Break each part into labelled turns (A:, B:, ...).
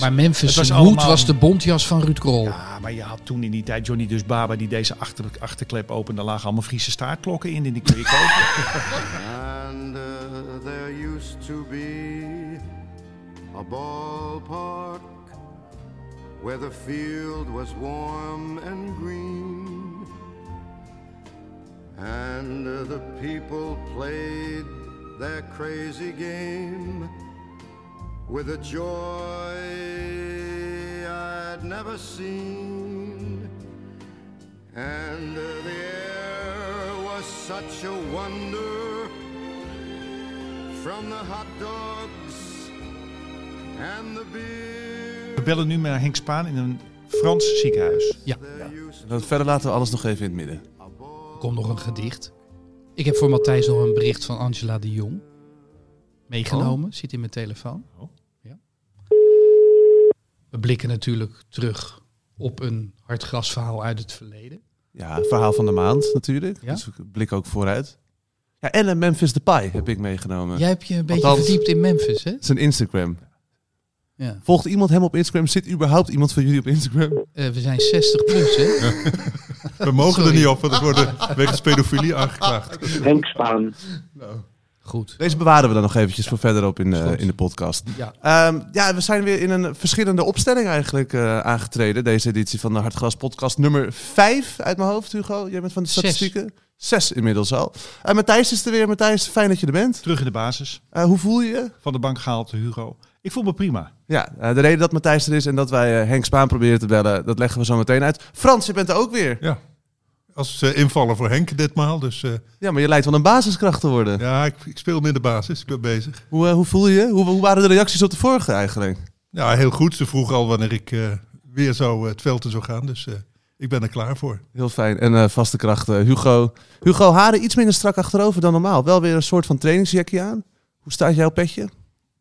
A: Maar Memphis
B: was
A: Hoed
B: allemaal-
A: was de bontjas van Ruud Krol.
B: Ja, maar je had toen in die tijd Johnny Dus Baba die deze achter, achterklep opende. Daar lagen allemaal Friese staartklokken in en die kun je kopen.
C: And uh, there used to be a ballpark where the field was warm and green. And uh, the people played their crazy game with a joy I'd never seen. And the air was such a wonder from the hot dogs and the beer.
B: We bellen nu met Henk Spaan in een Frans ziekenhuis.
D: Dat verder laten we alles nog even in het midden.
A: Er komt nog een gedicht. Ik heb voor Matthijs nog een bericht van Angela de Jong. Meegenomen, zit in mijn telefoon.
B: Oh.
A: We blikken natuurlijk terug op een hartgrasverhaal uit het verleden.
D: Ja, het verhaal van de maand natuurlijk.
A: Ja?
D: Dus ik blik ook vooruit. Ja, en een Memphis Depay heb ik meegenomen.
A: Jij hebt je een beetje
D: Althans-
A: verdiept in Memphis, hè?
D: Zijn Instagram.
A: Ja.
D: Volgt iemand hem op Instagram? Zit überhaupt iemand van jullie op Instagram?
A: Eh, we zijn 60 plus, hè?
E: We mogen
A: Sorry.
E: er niet op, want we worden wegens pedofilie aangeklaagd.
F: Henk Spaan.
A: Goed.
D: Deze bewaren we dan nog eventjes voor verderop in, eh,
A: Goed.
D: in de podcast.
A: Ja.
D: Ehm, ja, we zijn weer in een verschillende opstelling eigenlijk eh, aangetreden. Deze editie van de Hartgras podcast nummer 5 uit mijn hoofd, Hugo. Jij bent van de statistieken. Zes inmiddels al. En Matthijs is er weer. Matthijs, fijn dat je er bent.
B: Terug in de basis.
D: Eh, hoe voel je je?
B: Van de bank gehaald, Hugo. Ik voel me prima.
D: Ja, eh, de reden dat Matthijs er is en dat wij eh, Henk Spaan proberen te bellen, dat leggen we zo meteen uit. Frans, je bent er ook weer.
E: Ja. Als eh, invaller voor Henk ditmaal. Dus eh,
D: Ja, maar je lijkt wel een basiskracht te worden.
E: ja, ik, ik speel in de basis. Ik ben bezig.
D: Hoe, eh, hoe voel je je? Hoe, hoe waren de reacties op de vorige eigenlijk?
E: Ja, heel goed. Ze vroeg al wanneer ik eh, weer zou, eh, het veld in zou gaan. Dus eh, ik ben er klaar voor.
D: Heel fijn. En eh, vaste krachten. Hugo. Hugo, haren iets minder strak achterover dan normaal. Wel weer een soort van trainingsjackie aan. Hoe staat jouw petje?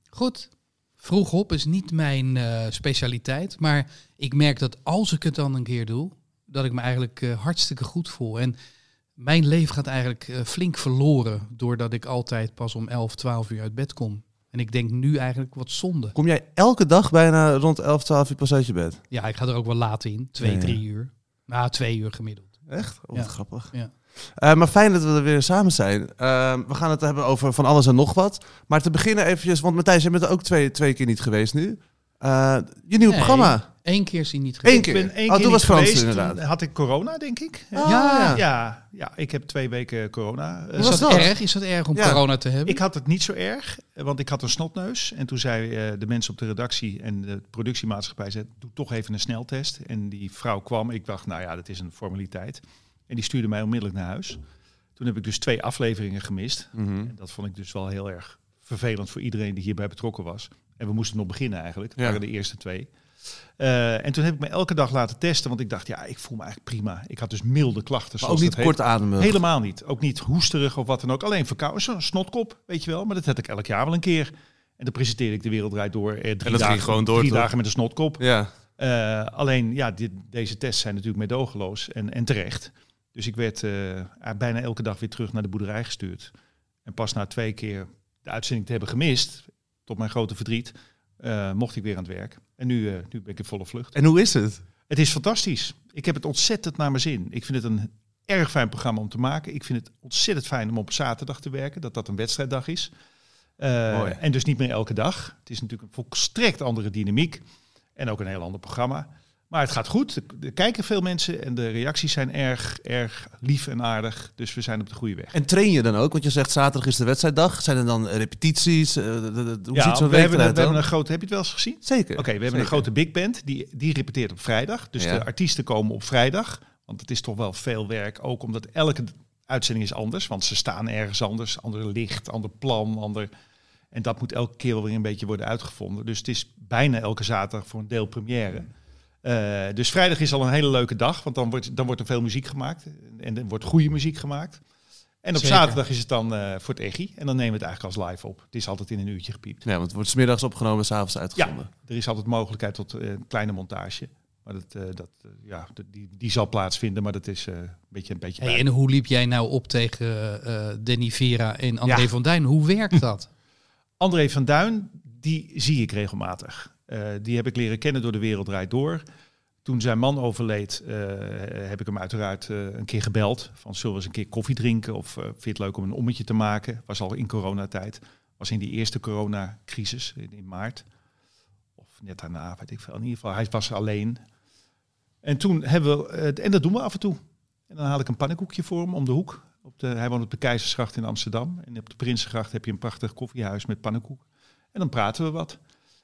A: Goed. Vroeg op is niet mijn eh, specialiteit. Maar ik merk dat als ik het dan een keer doe, dat ik me eigenlijk eh, hartstikke goed voel. En mijn leven gaat eigenlijk eh, flink verloren doordat ik altijd pas om 11, 12 uur uit bed kom. En ik denk nu eigenlijk wat zonde.
D: Kom jij elke dag bijna rond 11, 12 uur pas uit je bed?
A: Ja, ik ga er ook wel laat in. Twee,
D: Ja, ja.
A: drie uur. Nou, twee uur gemiddeld.
D: Echt? Oh,
A: Ja.
D: wat grappig.
A: Ja.
D: Eh, maar fijn dat we er weer samen zijn. We gaan het hebben over van alles en nog wat. Maar te beginnen eventjes, want Matthijs, je bent er ook twee, twee keer niet geweest nu. Eh, je nieuw
A: Nee.
D: programma.
A: Eén keer is hij niet
D: Eén keer.
B: Ik ben één
D: oh,
B: keer
D: toen was
B: niet
D: Frans
B: geweest.
D: inderdaad.
B: Toen had ik corona, denk ik.
D: Ah,
A: Ja.
D: ja.
B: Ja, ik heb twee weken corona.
A: Is
D: was
A: dat,
D: dat?
A: erg? Is dat erg om
D: Ja.
A: corona te hebben?
B: Ik had het niet zo erg, want ik had een snotneus. En toen zei eh, de mensen op de redactie en de productiemaatschappij... Zei, doe toch even een sneltest. En die vrouw kwam. Ik dacht, nou ja, dat is een formaliteit. En die stuurde mij onmiddellijk naar huis. Toen heb ik dus twee afleveringen gemist.
D: Mhm.
B: En dat vond ik dus wel heel erg vervelend voor iedereen die hierbij betrokken was. En we moesten nog beginnen eigenlijk. Dat waren de eerste twee. Eh, en toen heb ik me elke dag laten testen, want ik dacht, ja, ik voel me eigenlijk prima. Ik had dus milde klachten.
D: Maar ook niet
B: dat
D: kort ademen.
B: Helemaal niet. Ook niet hoesterig of wat dan ook. Alleen verkouden, snotkop, weet je wel. Maar dat had ik elk jaar wel een keer. En dan presenteerde ik de wereld draait door. Eh, drie
D: dat ging
B: dagen,
D: gewoon door,
B: Drie dagen met een snotkop.
D: Ja.
B: Eh, alleen, ja, dit, deze tests zijn natuurlijk meedogenloos en, en terecht. Dus ik werd eh, bijna elke dag weer terug naar de boerderij gestuurd. En pas na twee keer de uitzending te hebben gemist, tot mijn grote verdriet, eh, mocht ik weer aan het werk. En nu, eh, nu ben ik in volle vlucht.
D: En hoe is het?
B: Het is fantastisch. Ik heb het ontzettend naar mijn zin. Ik vind het een erg fijn programma om te maken. Ik vind het ontzettend fijn om op zaterdag te werken, dat dat een wedstrijddag is. Eh, en dus niet meer elke dag. Het is natuurlijk een volstrekt andere dynamiek. En ook een heel ander programma. Maar het gaat goed. Er- kijken veel mensen en de reacties zijn erg, erg lief en aardig. Dus we zijn op de goede weg.
D: En train je dan ook? Want je zegt zaterdag is de wedstrijddag. Zijn er dan repetities? Eh, de- de- de- hoe ziet zo'n
B: we,
D: week
B: hebben, we hebben een grote. Heb je het wel eens gezien?
D: Zeker.
B: Oké, we hebben
D: Zeker.
B: een grote big band. Die, die repeteert op vrijdag. Dus
D: Ja.
B: de artiesten komen op vrijdag. Want het is toch wel veel werk. Ook omdat elke uitzending is anders. Want ze staan ergens anders. Ander licht, ander plan. Ander... En dat moet elke keer weer een beetje worden uitgevonden. Dus het is bijna elke zaterdag voor een deel première. Eh, dus vrijdag is al een hele leuke dag. Want dan wordt, dan wordt er veel muziek gemaakt. En er wordt goede muziek gemaakt. En op
A: Zeker.
B: zaterdag is het dan eh, voor het EGI. En dan nemen we het eigenlijk als live op. Het is altijd in een uurtje gepiept.
D: Ja, want het wordt 's middags opgenomen en s'avonds uitgezonden.
B: Er is altijd mogelijkheid tot eh, een kleine montage. Maar dat, eh, dat, ja, die, die zal plaatsvinden, maar dat is eh, een beetje een beetje.
A: Hey, en hoe liep jij nou op tegen eh Danny Vera en André
D: Ja.
A: van Duin? Hoe werkt dat?
B: André van Duin, die zie ik regelmatig. Eh, die heb ik leren kennen door de wereld draait door. Toen zijn man overleed, eh, heb ik hem uiteraard eh, een keer gebeld. Van zullen we eens een keer koffie drinken? Of eh, vind je het leuk om een ommetje te maken? Was al in coronatijd. Was in die eerste coronacrisis in, maart. Of net daarna, weet ik veel. In ieder geval, hij was alleen. En toen hebben we, en dat doen we af en toe. En dan haal ik een pannenkoekje voor hem om de hoek. Op de, hij woont op de Keizersgracht in Amsterdam. En op de Prinsengracht heb je een prachtig koffiehuis met pannenkoek. En dan praten we wat.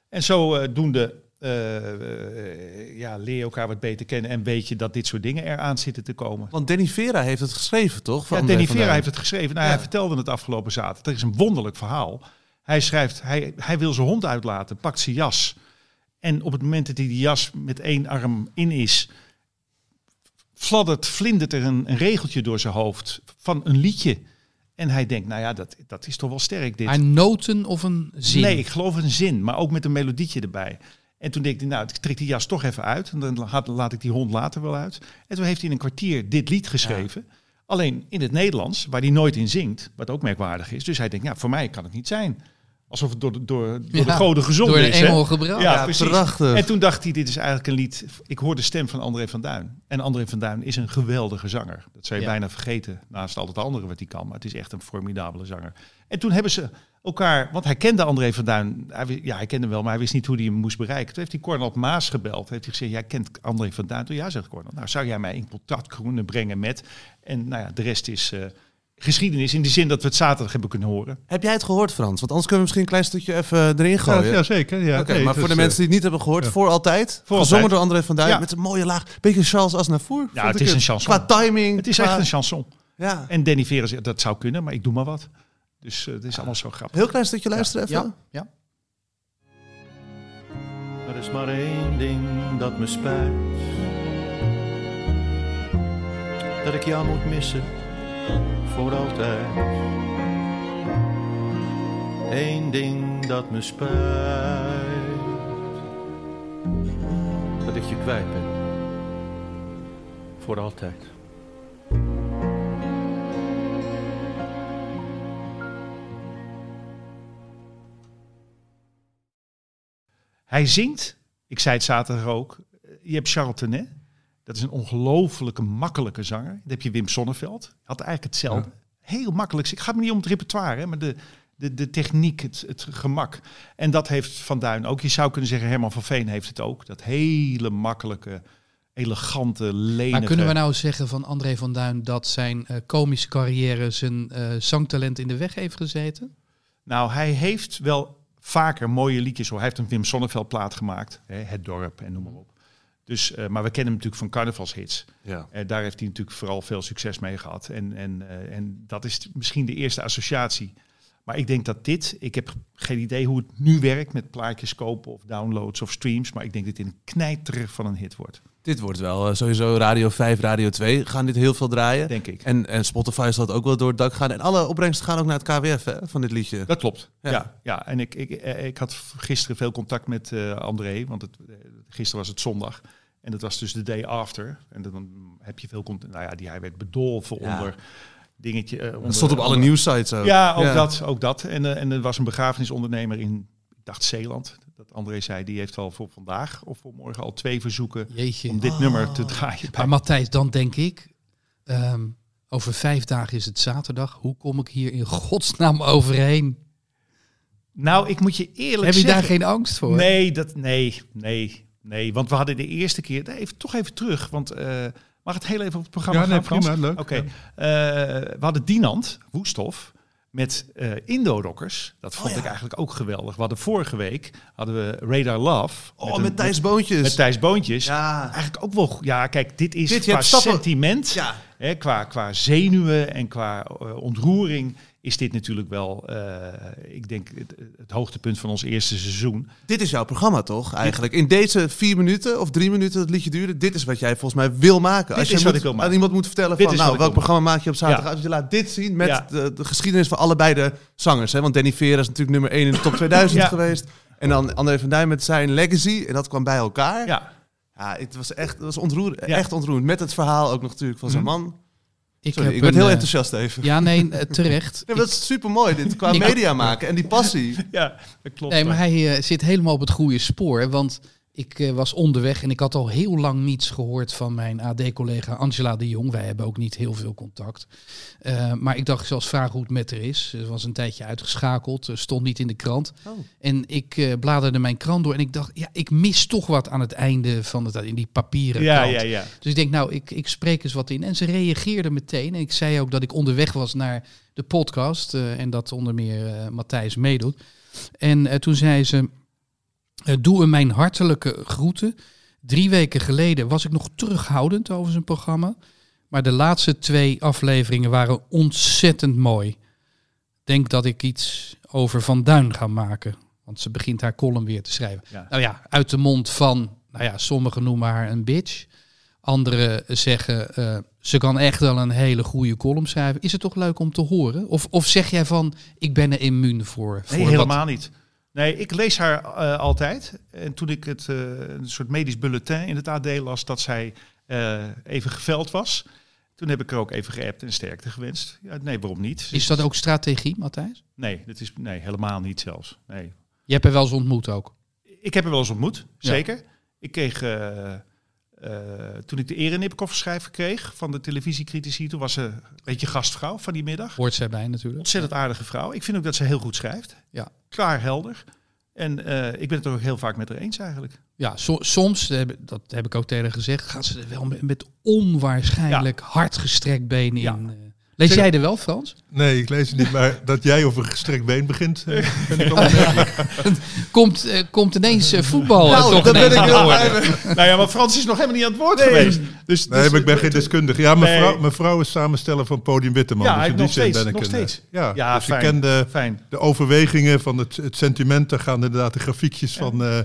B: En zo eh doende eh, eh, ja, leer je elkaar wat beter kennen en weet je dat dit soort dingen eraan zitten te komen.
D: Want Danny Vera heeft het geschreven, toch? Van
B: Ja, Danny Vera heeft het geschreven. Nou,
D: Ja.
B: Hij vertelde het afgelopen zaterdag. Dat is een wonderlijk verhaal. Hij schrijft, hij, hij wil zijn hond uitlaten, pakt zijn jas. En op het moment dat hij die jas met één arm in is, fladdert, vlindert er een, een regeltje door zijn hoofd van een liedje. En hij denkt, nou ja, dat, dat is toch wel sterk dit.
A: Maar noten of een zin?
B: Nee, ik geloof een zin, maar ook met een melodietje erbij. En toen denk ik, nou, ik trek die jas toch even uit. En dan laat, laat ik die hond later wel uit. En toen heeft hij in een kwartier dit lied geschreven. Alleen in het Nederlands, waar hij nooit in zingt. Wat ook merkwaardig is. Dus hij denkt, ja, voor mij kan het niet zijn. Alsof het door de, door, door de goden gezongen
A: Door een
B: is. hè?
A: engel gebracht.
B: Ja,
D: Ja,
B: precies.
D: prachtig.
B: En toen dacht hij, dit is eigenlijk een lied. Ik hoor de stem van André van Duin. En André van Duin is een geweldige zanger. Dat zou je
A: Ja.
B: bijna vergeten, naast al het andere wat hij kan. Maar het is echt een formidabele zanger. En toen hebben ze elkaar, want hij kende André van Duin. Hij, ja, hij kende hem wel, maar hij wist niet hoe hij hem moest bereiken. Toen heeft hij Cornel Maas gebeld. Heeft hij gezegd, jij kent André van Duin. Toen ja, zegt Cornel, nou zou jij mij in contact kunnen brengen met... En nou ja, de rest is eh, geschiedenis in die zin dat we het zaterdag hebben kunnen horen.
D: Heb jij het gehoord, Frans? Want anders kunnen we misschien een klein stukje even erin
E: Ja,
D: gooien.
E: ja, zeker. Ja,
D: Oké,
E: nee,
D: maar
E: dus,
D: voor de mensen die het niet hebben gehoord,
E: ja.
D: voor altijd.
B: Voor
D: gezongen
B: Altijd.
D: door André van Duin
B: Ja.
D: met een mooie laag. Beetje Charles Aznavour.
B: Ja, het is een chanson.
D: Qua timing.
B: Het is
D: qua-
B: echt een chanson.
D: Ja.
B: En Danny Vera zegt, dat zou kunnen, maar ik doe maar wat. Dus eh, het is allemaal zo grappig.
D: Heel klein stukje luisteren even.
A: Ja, ja.
F: Er is maar één ding dat me spijt. Dat ik jou moet missen, voor altijd. Eén ding dat me spijt. Dat ik je kwijt ben, voor altijd.
B: Hij zingt, ik zei het zaterdag ook, je hebt Charles Tenet. Dat is een ongelofelijke makkelijke zanger. Dan heb je Wim Sonneveld. Had eigenlijk hetzelfde. Heel makkelijk. Ik ga me niet om het repertoire, hè, maar de, de, de techniek, het, het gemak. En dat heeft Van Duin ook. Je zou kunnen zeggen, Herman van Veen heeft het ook. Dat hele makkelijke, elegante, lenige...
A: Maar kunnen we nou zeggen van André van Duin dat zijn eh, komische carrière zijn eh, zangtalent in de weg heeft gezeten?
B: Nou, hij heeft wel vaker mooie liedjes hoor. Hij heeft een Wim Sonneveld plaat gemaakt. Hè, het dorp en noem maar op. Dus, eh, maar we kennen hem natuurlijk van carnavalshits.
D: Ja.
B: Eh, daar heeft hij natuurlijk vooral veel succes mee gehad. En, en, eh, en dat is misschien de eerste associatie. Maar ik denk dat dit, ik heb geen idee hoe het nu werkt met plaatjes kopen of downloads of streams. Maar ik denk dat dit een knijter van een hit wordt,
D: Dit wordt wel sowieso Radio 5, Radio 2 gaan dit heel veel draaien.
B: denk ik.
D: En, en Spotify zal het ook wel door het dak gaan. En alle opbrengsten gaan ook naar het KWF hè, van dit liedje.
B: Dat klopt.
D: Ja.
B: Ja, ja. en ik, ik, ik had gisteren veel contact met André, want het, gisteren was het zondag. En dat was dus de day after. En dan heb je veel contact. Nou ja, die, hij werd bedolven
D: Ja.
B: onder dingetje.
D: Dat
B: onder-
D: stond op alle nieuwsites ook.
B: Ja, ook dat. Ook dat. En, eh, en er was een begrafenisondernemer in, ik dacht Zeeland. Dat André zei, die heeft al voor vandaag of voor morgen al twee verzoeken
A: Jeetje.
B: om dit nummer te draaien. bij-
A: Maar Matthijs, dan denk ik, ehm, over vijf dagen is het zaterdag. Hoe kom ik hier in godsnaam overheen?
B: Nou, ik moet je eerlijk
A: Heb je
B: zeggen.
A: daar geen angst voor?
B: Nee, dat, nee, nee, nee. Want we hadden de eerste keer, nee, even, toch even terug. Want eh, mag het heel even op het programma
E: Ja, nee,
B: gaan,
E: prima, leuk.
B: Oké.
E: Ja.
B: Eh, we hadden Dinant, Woesthof, met eh Indo-rockers. Dat vond
D: Oh, ja.
B: ik eigenlijk ook geweldig. We hadden vorige week, hadden we Radar Love.
D: Oh,
B: een-
D: met Thijs Boontjes.
B: Met Thijs Boontjes.
D: Ja.
B: Eigenlijk ook wel, ja kijk, dit is
D: Dit,
B: qua sentiment,
D: Ja.
B: hè, qua, qua zenuwen en qua ontroering is dit natuurlijk wel, eh, ik denk, het, het hoogtepunt van ons eerste seizoen.
D: Dit is jouw programma toch eigenlijk? In deze vier minuten of drie minuten dat liedje duurde, dit is wat jij volgens mij wil maken.
B: Dit
D: Als je moet- aan iemand moet vertellen
B: Dit
D: van, nou, welk programma maak je op zaterdag
B: Ja.
D: je laat dit zien met
B: Ja.
D: de, de geschiedenis van allebei de zangers. Hè? Want Danny Vera is natuurlijk nummer 1 in de top 2000
B: Ja.
D: geweest. En dan André van Duin met zijn legacy. En dat kwam bij elkaar.
B: Ja,
D: Ja, het was echt het was ontroerend,
B: Ja.
D: echt ontroerend. Met het verhaal ook nog natuurlijk van zijn
B: Mhm.
D: man.
A: Ik,
D: Sorry,
A: heb
D: ik ben
A: een,
D: heel
A: eh,
D: enthousiast even.
A: Ja, nee, eh, terecht.
D: Nee, dat is super mooi, dit qua media maken en die passie.
B: Ja, dat klopt.
A: Nee, maar hij eh, zit helemaal op het goede spoor. Want ik eh, was onderweg en ik had al heel lang niets gehoord van mijn AD-collega Angela de Jong. Wij hebben ook niet heel veel contact. Eh, maar ik dacht, ik zal eens vragen hoe het met haar is. Ze was een tijdje uitgeschakeld, eh, stond niet in de krant.
D: Oh.
A: En ik bladerde mijn krant door en ik dacht, ja, ik mis toch wat aan het einde van het in die papieren
B: ja,
A: krant.
B: ja, ja.
A: Dus ik denk, nou, ik, ik spreek eens wat in. En ze reageerde meteen. En ik zei ook dat ik onderweg was naar de podcast. en dat onder meer Matthijs meedoet. En toen zei ze, doe hem mijn hartelijke groeten. Drie weken geleden was ik nog terughoudend over zijn programma. Maar de laatste twee afleveringen waren ontzettend mooi. Denk dat ik iets over Van Duin ga maken. Want ze begint haar column weer te schrijven.
B: Ja.
A: Nou ja, uit de mond van, nou ja, sommigen noemen haar een bitch. Anderen zeggen, eh, ze kan echt wel een hele goede column schrijven. Is het toch leuk om te horen? Of, of zeg jij van, ik ben er immuun voor? voor
B: Nee,
A: wat-
B: helemaal niet. Nee, ik lees haar eh, altijd. En toen ik het eh, een soort medisch bulletin in het AD las dat zij eh, even geveld was, toen heb ik er ook even geappt en sterkte gewenst. Ja, nee, waarom niet?
A: Is dat ook strategie, Matthijs?
B: Nee, dat is nee, helemaal niet zelfs. Nee.
A: Je hebt er wel eens ontmoet ook.
B: Ik heb haar wel eens ontmoet,
A: Ja.
B: zeker. Ik kreeg, eh, toen ik de Erenipkoff-schrijver kreeg van de televisiecritici, toen was ze een beetje gastvrouw van die middag.
A: Hoort zij bij natuurlijk.
B: Ontzettend aardige vrouw. Ik vind ook dat ze heel goed schrijft.
A: Ja.
B: Klaar, helder. En eh, ik ben het er ook heel vaak met haar eens eigenlijk.
A: Ja, so- soms, dat heb ik ook tegen haar gezegd, gaat ze er wel met, onwaarschijnlijk hard gestrekt been
B: Ja.
A: in. eh. Lees jij er wel, Frans?
E: Nee, ik lees het niet, maar dat jij over een gestrekt been begint, eh, vind ik wel.
A: Komt, eh, komt ineens eh, voetbal eh,
D: Nou,
A: toch
D: daar ben
A: ineens
D: ik
A: aan de
D: heel
A: orde.
D: blij mee.
B: nou ja, maar Frans is nog helemaal niet aan het woord geweest. Dus,
E: Nee,
B: dus-
E: maar ik ben geen deskundige. Ja, mijn,
B: Nee.
E: vrouw, mijn vrouw is samensteller van Podium Witteman.
B: Ja,
E: dus in die
B: nog
E: zin
B: steeds,
E: ben ik
B: nog
E: een,
B: steeds.
E: eh, Ja,
B: Ja,
E: dus
B: fijn.
E: ik ken de,
B: Fijn.
E: de overwegingen van het, het sentiment. Daar gaan inderdaad de grafiekjes van... eh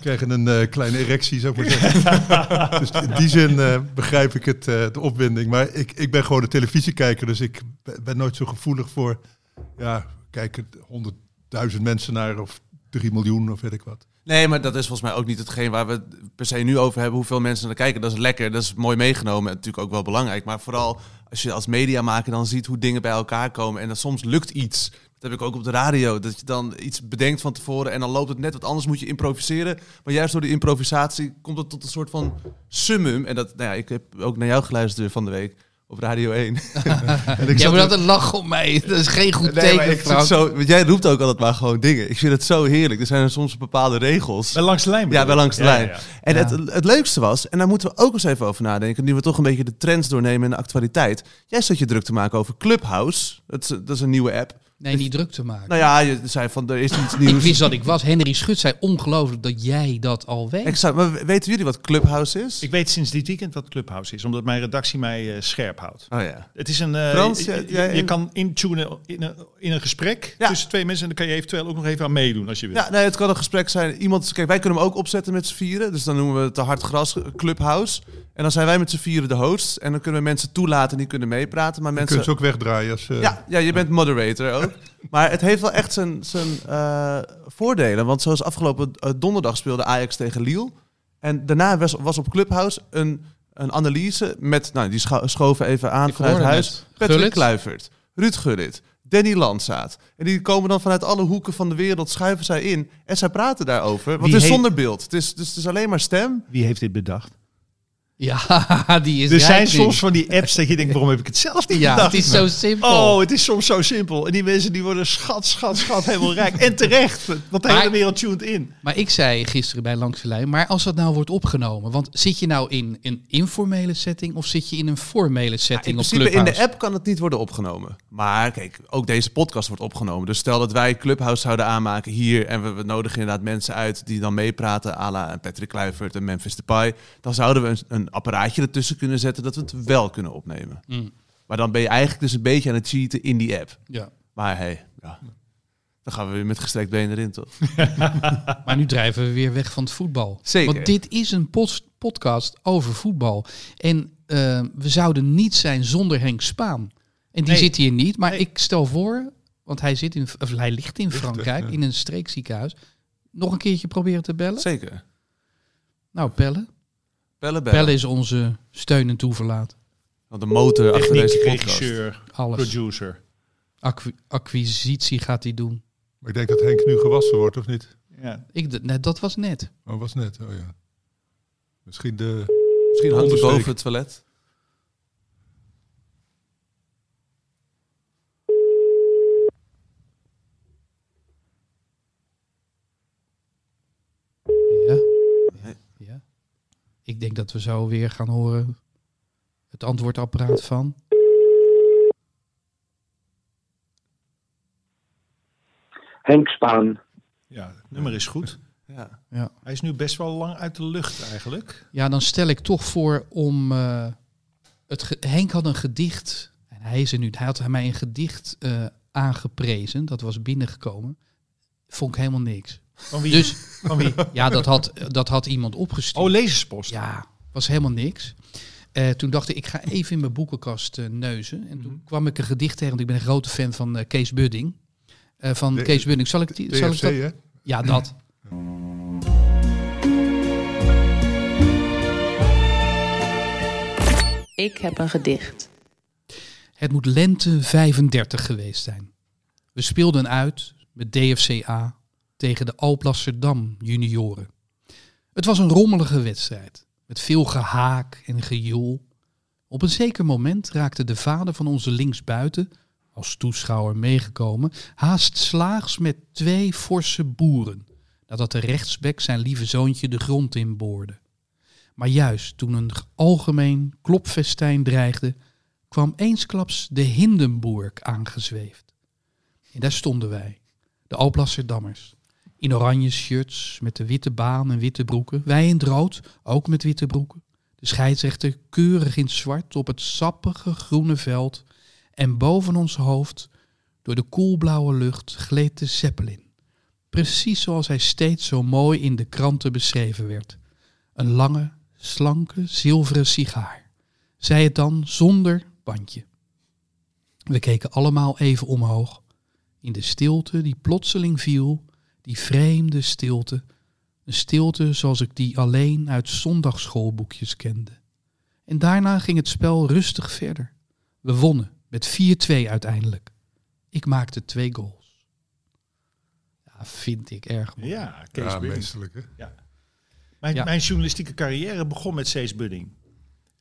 E: krijgen een eh, kleine erectie, zou ik maar zeggen. dus in die zin eh, begrijp ik het, eh, de opwinding. Maar ik, ik ben gewoon een televisiekijker, dus ik ben- nooit zo gevoelig voor... Ja, kijken honderdduizend mensen naar of drie miljoen of weet ik wat.
D: Nee, maar dat is volgens mij ook niet hetgeen waar we het per se nu over hebben. Hoeveel mensen naar kijken. Dat is lekker, dat is mooi meegenomen. En natuurlijk ook wel belangrijk. Maar vooral als je als mediamaker dan ziet hoe dingen bij elkaar komen. En dan soms lukt iets. Dat heb ik ook op de radio. Dat je dan iets bedenkt van tevoren en dan loopt het net wat anders. Moet je improviseren. Maar juist door die improvisatie komt het tot een soort van summum. En dat, nou ja, ik heb ook naar jou geluisterd van de week op Radio 1.
E: En ik
A: Jij moet
E: er-
A: altijd lachen om mij. Dat is geen goed
D: Nee,
A: teken,
D: ik zit
A: Frank.
D: zo, want jij roept ook altijd maar gewoon dingen. Ik vind het zo heerlijk. Er zijn soms bepaalde regels.
B: Wel langs de lijn.
D: Ja, wel
B: je?
D: langs de
B: Ja,
D: lijn.
B: ja, ja.
D: En
A: Ja.
D: het, het leukste was, en daar moeten we ook eens even over nadenken, nu we toch een beetje de trends doornemen in de actualiteit. Jij zat je druk te maken over Clubhouse. Dat is, dat is een nieuwe app.
A: Nee, niet druk te maken.
D: Nou ja, je zei van er is iets
A: ik
D: nieuws.
A: wist dat ik was. Henry Schut zei ongelooflijk dat jij dat al weet.
D: Exact. Maar weten jullie wat Clubhouse is?
B: Ik weet sinds dit weekend wat Clubhouse is, omdat mijn redactie mij eh, scherp houdt.
D: Oh ja.
B: Het is een. eh,
D: Frans,
B: je- je, je kan intunen in een, in een gesprek
D: Ja.
B: tussen twee mensen en dan kan je eventueel ook nog even aan meedoen als je wil.
D: Ja, nee, het kan een gesprek zijn. Iemand, kijk, wij kunnen hem ook opzetten met z'n vieren. Dus dan noemen we het de hard gras Clubhouse. En dan zijn wij met z'n vieren de hosts. En dan kunnen we mensen toelaten en die kunnen meepraten. Maar
E: Je
D: mensen.
E: kunt ze ook wegdraaien als... eh,
D: Ja, ja, je bent moderator ook. Maar het heeft wel echt zijn, zijn eh, voordelen. Want zoals afgelopen eh, donderdag speelde Ajax tegen Lille. En daarna was, was op Clubhouse een, een analyse met... Nou, die scho- schoven even aan vanuit huis.
A: het.
D: Patrick
A: Gullit.
D: Kluivert, Ruud Gullit, Danny Landzaat. En die komen dan vanuit alle hoeken van de wereld, schuiven zij in. En zij praten daarover. Want
B: Wie
D: het is zonder beeld. Het is, dus het is alleen maar stem.
B: Wie heeft dit bedacht?
A: Ja, die is
B: Er zijn
A: nu.
B: soms van die apps dat je denkt, waarom heb ik het zelf niet
A: Ja,
B: bedacht?
A: het is zo simpel.
B: Oh, het is soms zo simpel. En die mensen die worden schat, schat, schat helemaal rijk. En terecht, want de hele wereld tuned in.
A: Maar ik zei gisteren bij Langs de Lijn, maar als dat nou wordt opgenomen, want zit je nou in een informele setting of zit je in een formele
D: in
A: setting op
D: principe in
A: Clubhouse?
D: de app kan het niet worden opgenomen. Maar kijk, ook deze podcast wordt opgenomen. Dus stel dat wij Clubhouse zouden aanmaken hier... en we, we nodigen inderdaad mensen uit die dan meepraten... à la Patrick Kluivert en Memphis Depay... dan zouden we een, een apparaatje ertussen kunnen zetten... dat we het wel kunnen opnemen.
A: Mm.
D: Maar dan ben je eigenlijk dus een beetje aan het cheaten in die app.
A: Ja.
D: Maar hey, ja, dan gaan we weer met gestrekt been erin, toch?
A: Maar nu drijven we weer weg van het voetbal.
D: Zeker.
A: Want dit is een post- podcast over voetbal. En eh, we zouden niet zijn zonder Henk Spaan. En die
B: Nee.
A: zit hier niet. Maar
B: Nee.
A: ik stel voor, want hij, zit in, of hij ligt in Frankrijk,
E: ja.
A: in een streekziekenhuis. Nog een keertje proberen te bellen?
D: Zeker.
A: Nou, bellen.
D: Bellen, bellen.
A: Bellen is onze steun en toeverlaat.
D: Want de motor achter
B: Techniek,
D: deze podcast.
B: regisseur,
A: Alles.
B: producer.
A: Acqui- acquisitie gaat hij doen.
E: Maar ik denk dat Henk nu gewassen wordt, of niet?
B: Ja.
A: Ik, d- nee, dat was net.
E: Oh, was net. Oh ja. Misschien de...
D: Misschien hangt hij
E: Ondersteek.
D: boven het toilet.
A: Ja.
D: Nee.
A: ja. Ik denk dat we zo weer gaan horen het antwoordapparaat van.
G: Henk Spaan.
B: ja, het nummer is goed.
D: Ja.
A: Ja.
B: Hij is nu best wel lang uit de lucht eigenlijk.
A: Ja, dan stel ik toch voor om. eh, het Henk had een gedicht. En hij is er nu. Hij had mij een gedicht eh, aangeprezen. Dat was binnengekomen. Vond ik helemaal niks.
B: Van wie?
A: Dus
B: Van wie?
A: ja, dat had, dat had iemand opgestuurd.
B: Oh, lezerspost.
A: Ja, was helemaal niks. Eh, toen dacht ik, ik ga even in mijn boekenkast eh, neuzen. En toen kwam ik een gedicht tegen, want ik ben een grote fan van eh, Kees Budding. Eh, van
E: De-
A: Kees Budding. Zal ik die? Zal ik
E: DFC,
A: dat?
E: hè?
A: Ja, dat.
H: Ik heb een gedicht.
A: Het moet lente 35 geweest zijn. We speelden uit met DFCA tegen de Alplasserdam junioren. Het was een rommelige wedstrijd, met veel gehaak en gejoel. Op een zeker moment raakte de vader van onze linksbuiten, als toeschouwer meegekomen, haast slaags met twee forse boeren, nadat de rechtsbek zijn lieve zoontje de grond inboorde. Maar juist toen een algemeen klopfestijn dreigde, kwam eensklaps de Hindenburg aangezweefd. En daar stonden wij, de Alblasserdammers, in oranje shirts met de witte baan en witte broeken. Wij in het rood, ook met witte broeken. De scheidsrechter keurig in zwart op het sappige groene veld. En boven ons hoofd, door de koelblauwe lucht, gleed de Zeppelin. Precies zoals hij steeds zo mooi in de kranten beschreven werd. Een lange, slanke, zilveren sigaar. Zij het dan zonder bandje. We keken allemaal even omhoog. In de stilte die plotseling viel, die vreemde stilte. Een stilte zoals ik die alleen uit zondagsschoolboekjes kende. En daarna ging het spel rustig verder. We wonnen met 4-2 uiteindelijk. Ik maakte twee goals. Ja, vind ik erg mooi.
B: Ja, Kees
E: Ja, hè?
B: Mijn,
A: Ja.
B: mijn journalistieke carrière begon met Cees Budding.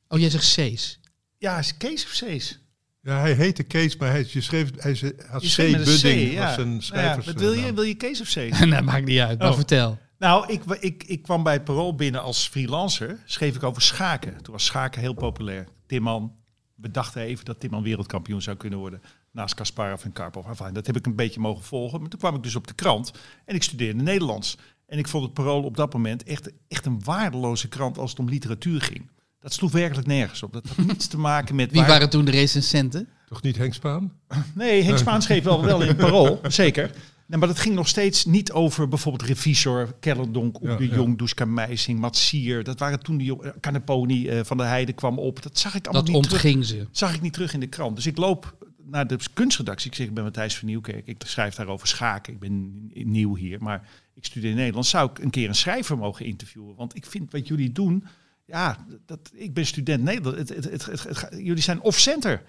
A: Oh, jij zegt C's.
B: Ja, is Kees of Cees?
E: Ja, hij heette Kees, maar hij, je schreef, hij ze- had
B: Je
E: C. Budding
B: C, ja.
E: als een
B: Nou ja,
E: schrijvers.
B: wat wil je?
E: naam.
B: Wil je Kees of Cees?
A: dat maakt niet uit, maar
B: Oh.
A: vertel.
B: Nou, ik, ik, ik kwam bij het Parool binnen als freelancer. Schreef ik over schaken. Toen was schaken heel populair. Timman, we dachten even dat Timman wereldkampioen zou kunnen worden. Naast Kasparov en Karpov. Enfin, dat heb ik een beetje mogen volgen. Maar toen kwam ik dus op de krant en ik studeerde Nederlands. En ik vond het Parool op dat moment echt, echt een waardeloze krant als het om literatuur ging. Dat sloeg werkelijk nergens op. Dat had niets te maken met...
A: Wie
B: waar-
A: waren toen de recensenten?
E: Toch niet Henk Spaan?
B: Nee, Henk Spaan schreef wel, wel in het Parool, zeker. Nee, maar dat ging nog steeds niet over bijvoorbeeld Revisor, Kellendonk, Oek
E: Ja,
B: de
E: ja.
B: Jong, Duska Meising, Mats Sier. Dat waren toen die jongen, Caneponi eh, van de Heide kwam op. Dat zag ik allemaal
A: Dat
B: niet terug.
A: ontging ze.
B: Zag ik niet terug in de krant. Dus ik loop naar de kunstredactie. Ik zeg, ik ben Matthijs van Nieuwkerk. Ik schrijf daarover schaken. Ik ben nieuw hier, maar ik studeer Nederlands. Zou ik een keer een schrijver mogen interviewen? Want ik vind wat jullie doen... Ja, dat, ik ben student Nederland. Het, het, het, het- het jullie zijn off-center.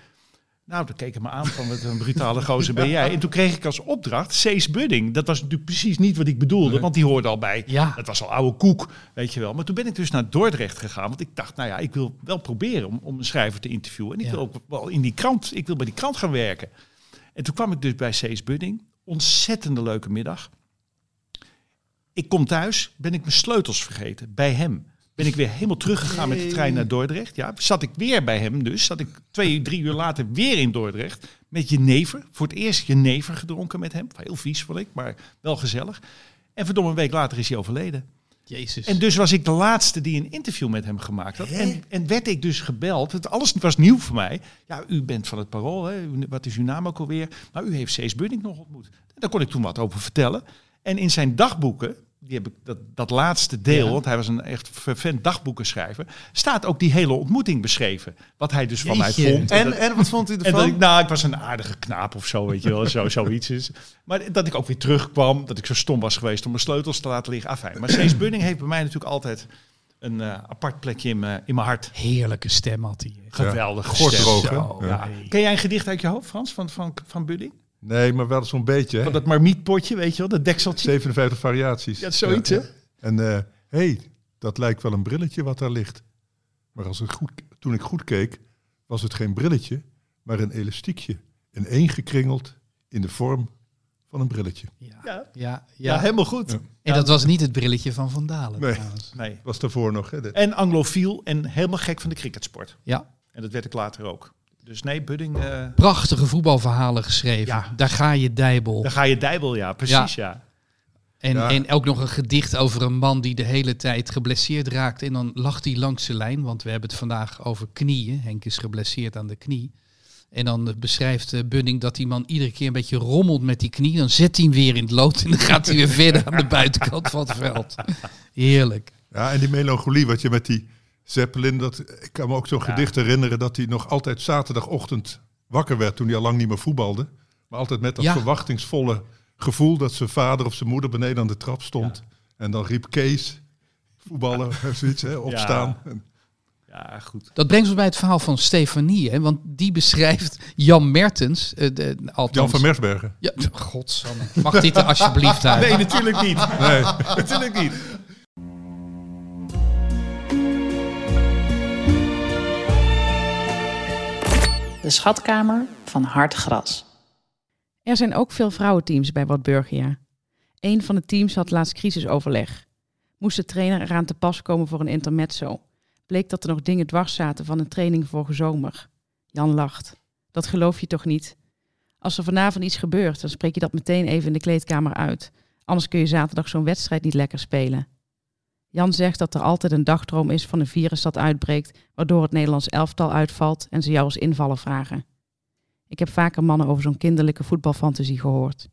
B: Nou, toen keek ik me aan van wat een brutale gozer ben jij. En toen kreeg ik als opdracht Cees Budding. Dat was natuurlijk precies niet wat ik bedoelde, want die hoorde al bij.
A: Ja.
B: Dat was al oude koek, weet je wel. Maar toen ben ik dus naar Dordrecht gegaan, want ik dacht, nou ja, ik wil wel proberen om, om een schrijver te interviewen. En ik
A: Ja.
B: wil ook wel in die krant, ik wil bij die krant gaan werken. En toen kwam ik dus bij Cees Budding. Ontzettende leuke middag. Ik kom thuis, ben ik mijn sleutels vergeten bij hem. Ben ik weer helemaal teruggegaan met de trein naar Dordrecht. Ja, zat ik weer bij hem dus. Zat ik twee, drie uur later weer in Dordrecht. Met jenever. Voor het eerst jenever gedronken met hem. Heel vies vond ik, maar wel gezellig. En verdomme, een week later is hij overleden.
A: Jezus.
B: En dus was ik de laatste die een interview met hem gemaakt had. En, en werd ik dus gebeld. Het, alles was nieuw voor mij. Ja, u bent van het Parool. Hè? Wat is uw naam ook alweer? Nou, u heeft Cees Budding nog ontmoet. En daar kon ik toen wat over vertellen. En in zijn dagboeken, die heb ik, dat, dat laatste deel,
A: Ja.
B: want hij was een echt vervent dagboekenschrijver, staat ook die hele ontmoeting beschreven. Wat hij dus van mij vond.
D: En, en wat vond u
B: En dat
D: ervan?
B: ik, nou, ik was een aardige knaap of zo, weet je wel, zo, zoiets is. Maar dat ik ook weer terugkwam, dat ik zo stom was geweest om mijn sleutels te laten liggen. Afijn. Maar Cees Bunning heeft bij mij natuurlijk altijd een eh, apart plekje in mijn in mijn hart.
A: Heerlijke stem had hij.
B: Geweldig. Zo,
E: Ja.
B: ja. Ken jij een gedicht uit je hoofd, Frans, van, van, van Budding?
E: Nee, maar wel zo'n beetje. Hè?
B: Van dat marmietpotje, weet je wel, dat dekseltje.
E: 57 variaties.
B: Ja, zoiets, hè?
E: En hé, hey, dat lijkt wel een brilletje wat daar ligt. Maar als het goed, toen ik goed keek, was het geen brilletje, maar een elastiekje. In één gekringeld in de vorm van een brilletje.
A: Ja,
B: Ja.
A: ja,
B: helemaal goed.
E: Ja.
A: En dat was niet het brilletje van Van Dalen
E: Nee.
A: trouwens.
B: Nee.
E: Was daarvoor nog, hè?
B: En anglofiel en helemaal gek van de cricketsport.
A: Ja,
B: En dat werd ik later ook. Dus nee, Budding, eh,
A: prachtige voetbalverhalen geschreven.
B: Ja.
A: Daar ga je dijbel.
B: daar ga je dijbel, ja, precies, ja.
A: En,
E: Ja.
A: en ook nog een gedicht over een man die de hele tijd geblesseerd raakt. En dan lag hij langs de lijn, want we hebben het vandaag over knieën. Henk is geblesseerd aan de knie. En dan beschrijft eh, Bunning dat die man iedere keer een beetje rommelt met die knie. Dan zet hij hem weer in het lood en dan gaat hij weer verder aan de buitenkant van het veld. Heerlijk.
E: Ja, en die melancholie, wat je met die Zeppelin, dat, ik kan me ook zo'n gedicht herinneren dat hij nog altijd zaterdagochtend wakker werd toen hij al lang niet meer voetbalde. Maar altijd met dat
A: Ja.
E: verwachtingsvolle gevoel dat zijn vader of zijn moeder beneden aan de trap stond. En dan riep Kees, voetballen of zoiets, hè, opstaan. En-
B: Ja, goed.
A: Dat brengt ons bij het verhaal van Stefanie. Hè, want die beschrijft Jan Mertens. eh, de, althans,
E: Jan van Mersbergen.
A: Ja, godsamme. Mag dit er alsjeblieft uit?
B: Nee, natuurlijk niet.
E: Nee,
B: natuurlijk niet.
H: De schatkamer van hard gras.
I: Er zijn ook veel vrouwenteams bij Bad Burgia. Een van de teams had laatst crisisoverleg. Moest de trainer eraan te pas komen voor een intermezzo. Bleek dat er nog dingen dwars zaten van een training vorige zomer. Jan lacht. Dat geloof je toch niet? Als er vanavond iets gebeurt, dan spreek je dat meteen even in de kleedkamer uit. Anders kun je zaterdag zo'n wedstrijd niet lekker spelen. Jan zegt dat er altijd een dagdroom is van een virus dat uitbreekt, waardoor het Nederlands elftal uitvalt en ze jou als invaller vragen. Ik heb vaker mannen over zo'n kinderlijke voetbalfantasie gehoord.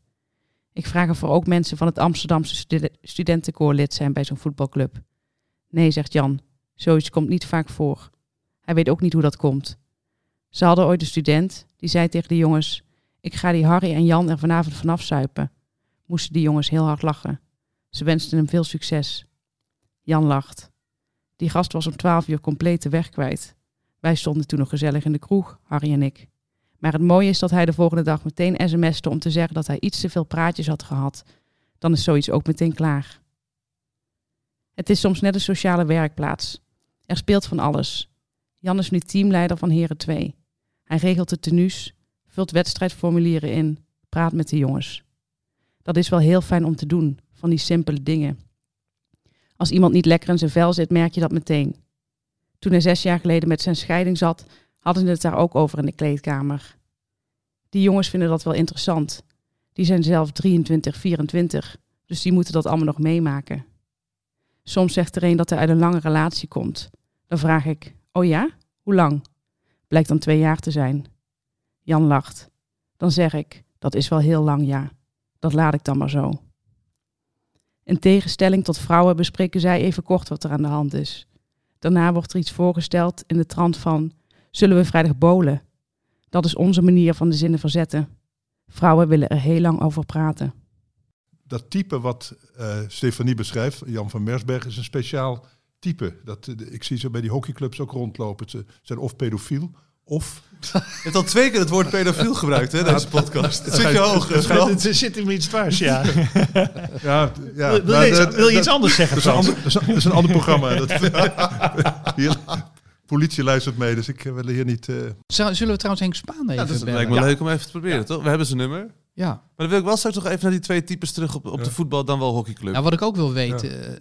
I: Ik vraag of er ook mensen van het Amsterdamse studen- studentenkoor lid zijn bij zo'n voetbalclub. Nee, zegt Jan, zoiets komt niet vaak voor. Hij weet ook niet hoe dat komt. Ze hadden ooit een student die zei tegen de jongens: Ik ga die Harry en Jan er vanavond vanaf zuipen. Moesten die jongens heel hard lachen. Ze wensten hem veel succes. Jan lacht. Die gast was om twaalf uur compleet de weg kwijt. Wij stonden toen nog gezellig in de kroeg, Harry en ik. Maar het mooie is dat hij de volgende dag meteen sms'te om te zeggen dat hij iets te veel praatjes had gehad. Dan is zoiets ook meteen klaar. Het is soms net een sociale werkplaats. Er speelt van alles. Jan is nu teamleider van Heren 2. Hij regelt de tenues, vult wedstrijdformulieren in, praat met de jongens. Dat is wel heel fijn om te doen, van die simpele dingen. Als iemand niet lekker in zijn vel zit, merk je dat meteen. Toen hij zes jaar geleden met zijn scheiding zat, hadden ze het daar ook over in de kleedkamer. Die jongens vinden dat wel interessant. Die zijn zelf 23, 24, dus die moeten dat allemaal nog meemaken. Soms zegt er een dat hij uit een lange relatie komt. Dan vraag ik, oh ja? Hoe lang? Blijkt dan twee jaar te zijn. Jan lacht. Dan zeg ik, dat is wel heel lang, ja. Dat laat ik dan maar zo. In tegenstelling tot vrouwen bespreken zij even kort wat er aan de hand is. Daarna wordt er iets voorgesteld in de trant van: Zullen we vrijdag bolen? Dat is onze manier van de zinnen verzetten. Vrouwen willen er heel lang over praten.
E: dat type wat eh, Stefanie beschrijft, Jan van Mersberg, is een speciaal type. Dat, eh, ik zie ze bij die hockeyclubs ook rondlopen. Ze zijn of pedofiel, of...
D: Je hebt al twee keer het woord pedofiel gebruikt, hè, deze podcast. Het zit je hoog,
B: Het er zit hem iets dwars, ja.
E: Ja, ja,
B: wil, wil
E: maar
B: je, iets-
E: dat-
B: wil je iets
E: dat-
B: anders zeggen,
E: Dat is, ander, dat, is een, dat is een ander programma. Dat, hier, politie luistert mee, dus ik wil hier niet... eh,
A: Zou- Zullen we trouwens Henk Spaan even
D: Ja,
A: bellen?
D: lijkt me
B: Ja.
D: leuk om even te proberen, toch? We hebben zijn nummer. Maar
A: Ja.
D: dan wil ik wel straks nog even naar die twee types terug op, op
E: Ja.
D: de voetbal, dan wel hockeyclub.
A: Nou, wat ik ook wil weten. eh,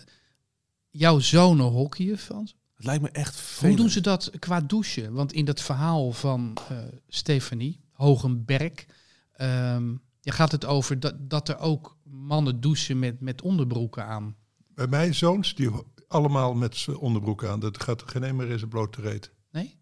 A: jouw zonen hockeyen, Frans?
D: Het lijkt me echt
A: Hoe
D: veel.
A: doen ze dat qua douchen? Want in dat verhaal van eh Stefanie Hogenberg ehm, ja, gaat het over dat, dat er ook mannen douchen met, met onderbroeken aan.
E: bij mijn zoons, die allemaal met z'n onderbroek aan. Dat gaat geen een meer in zijn blote reet.
A: Nee?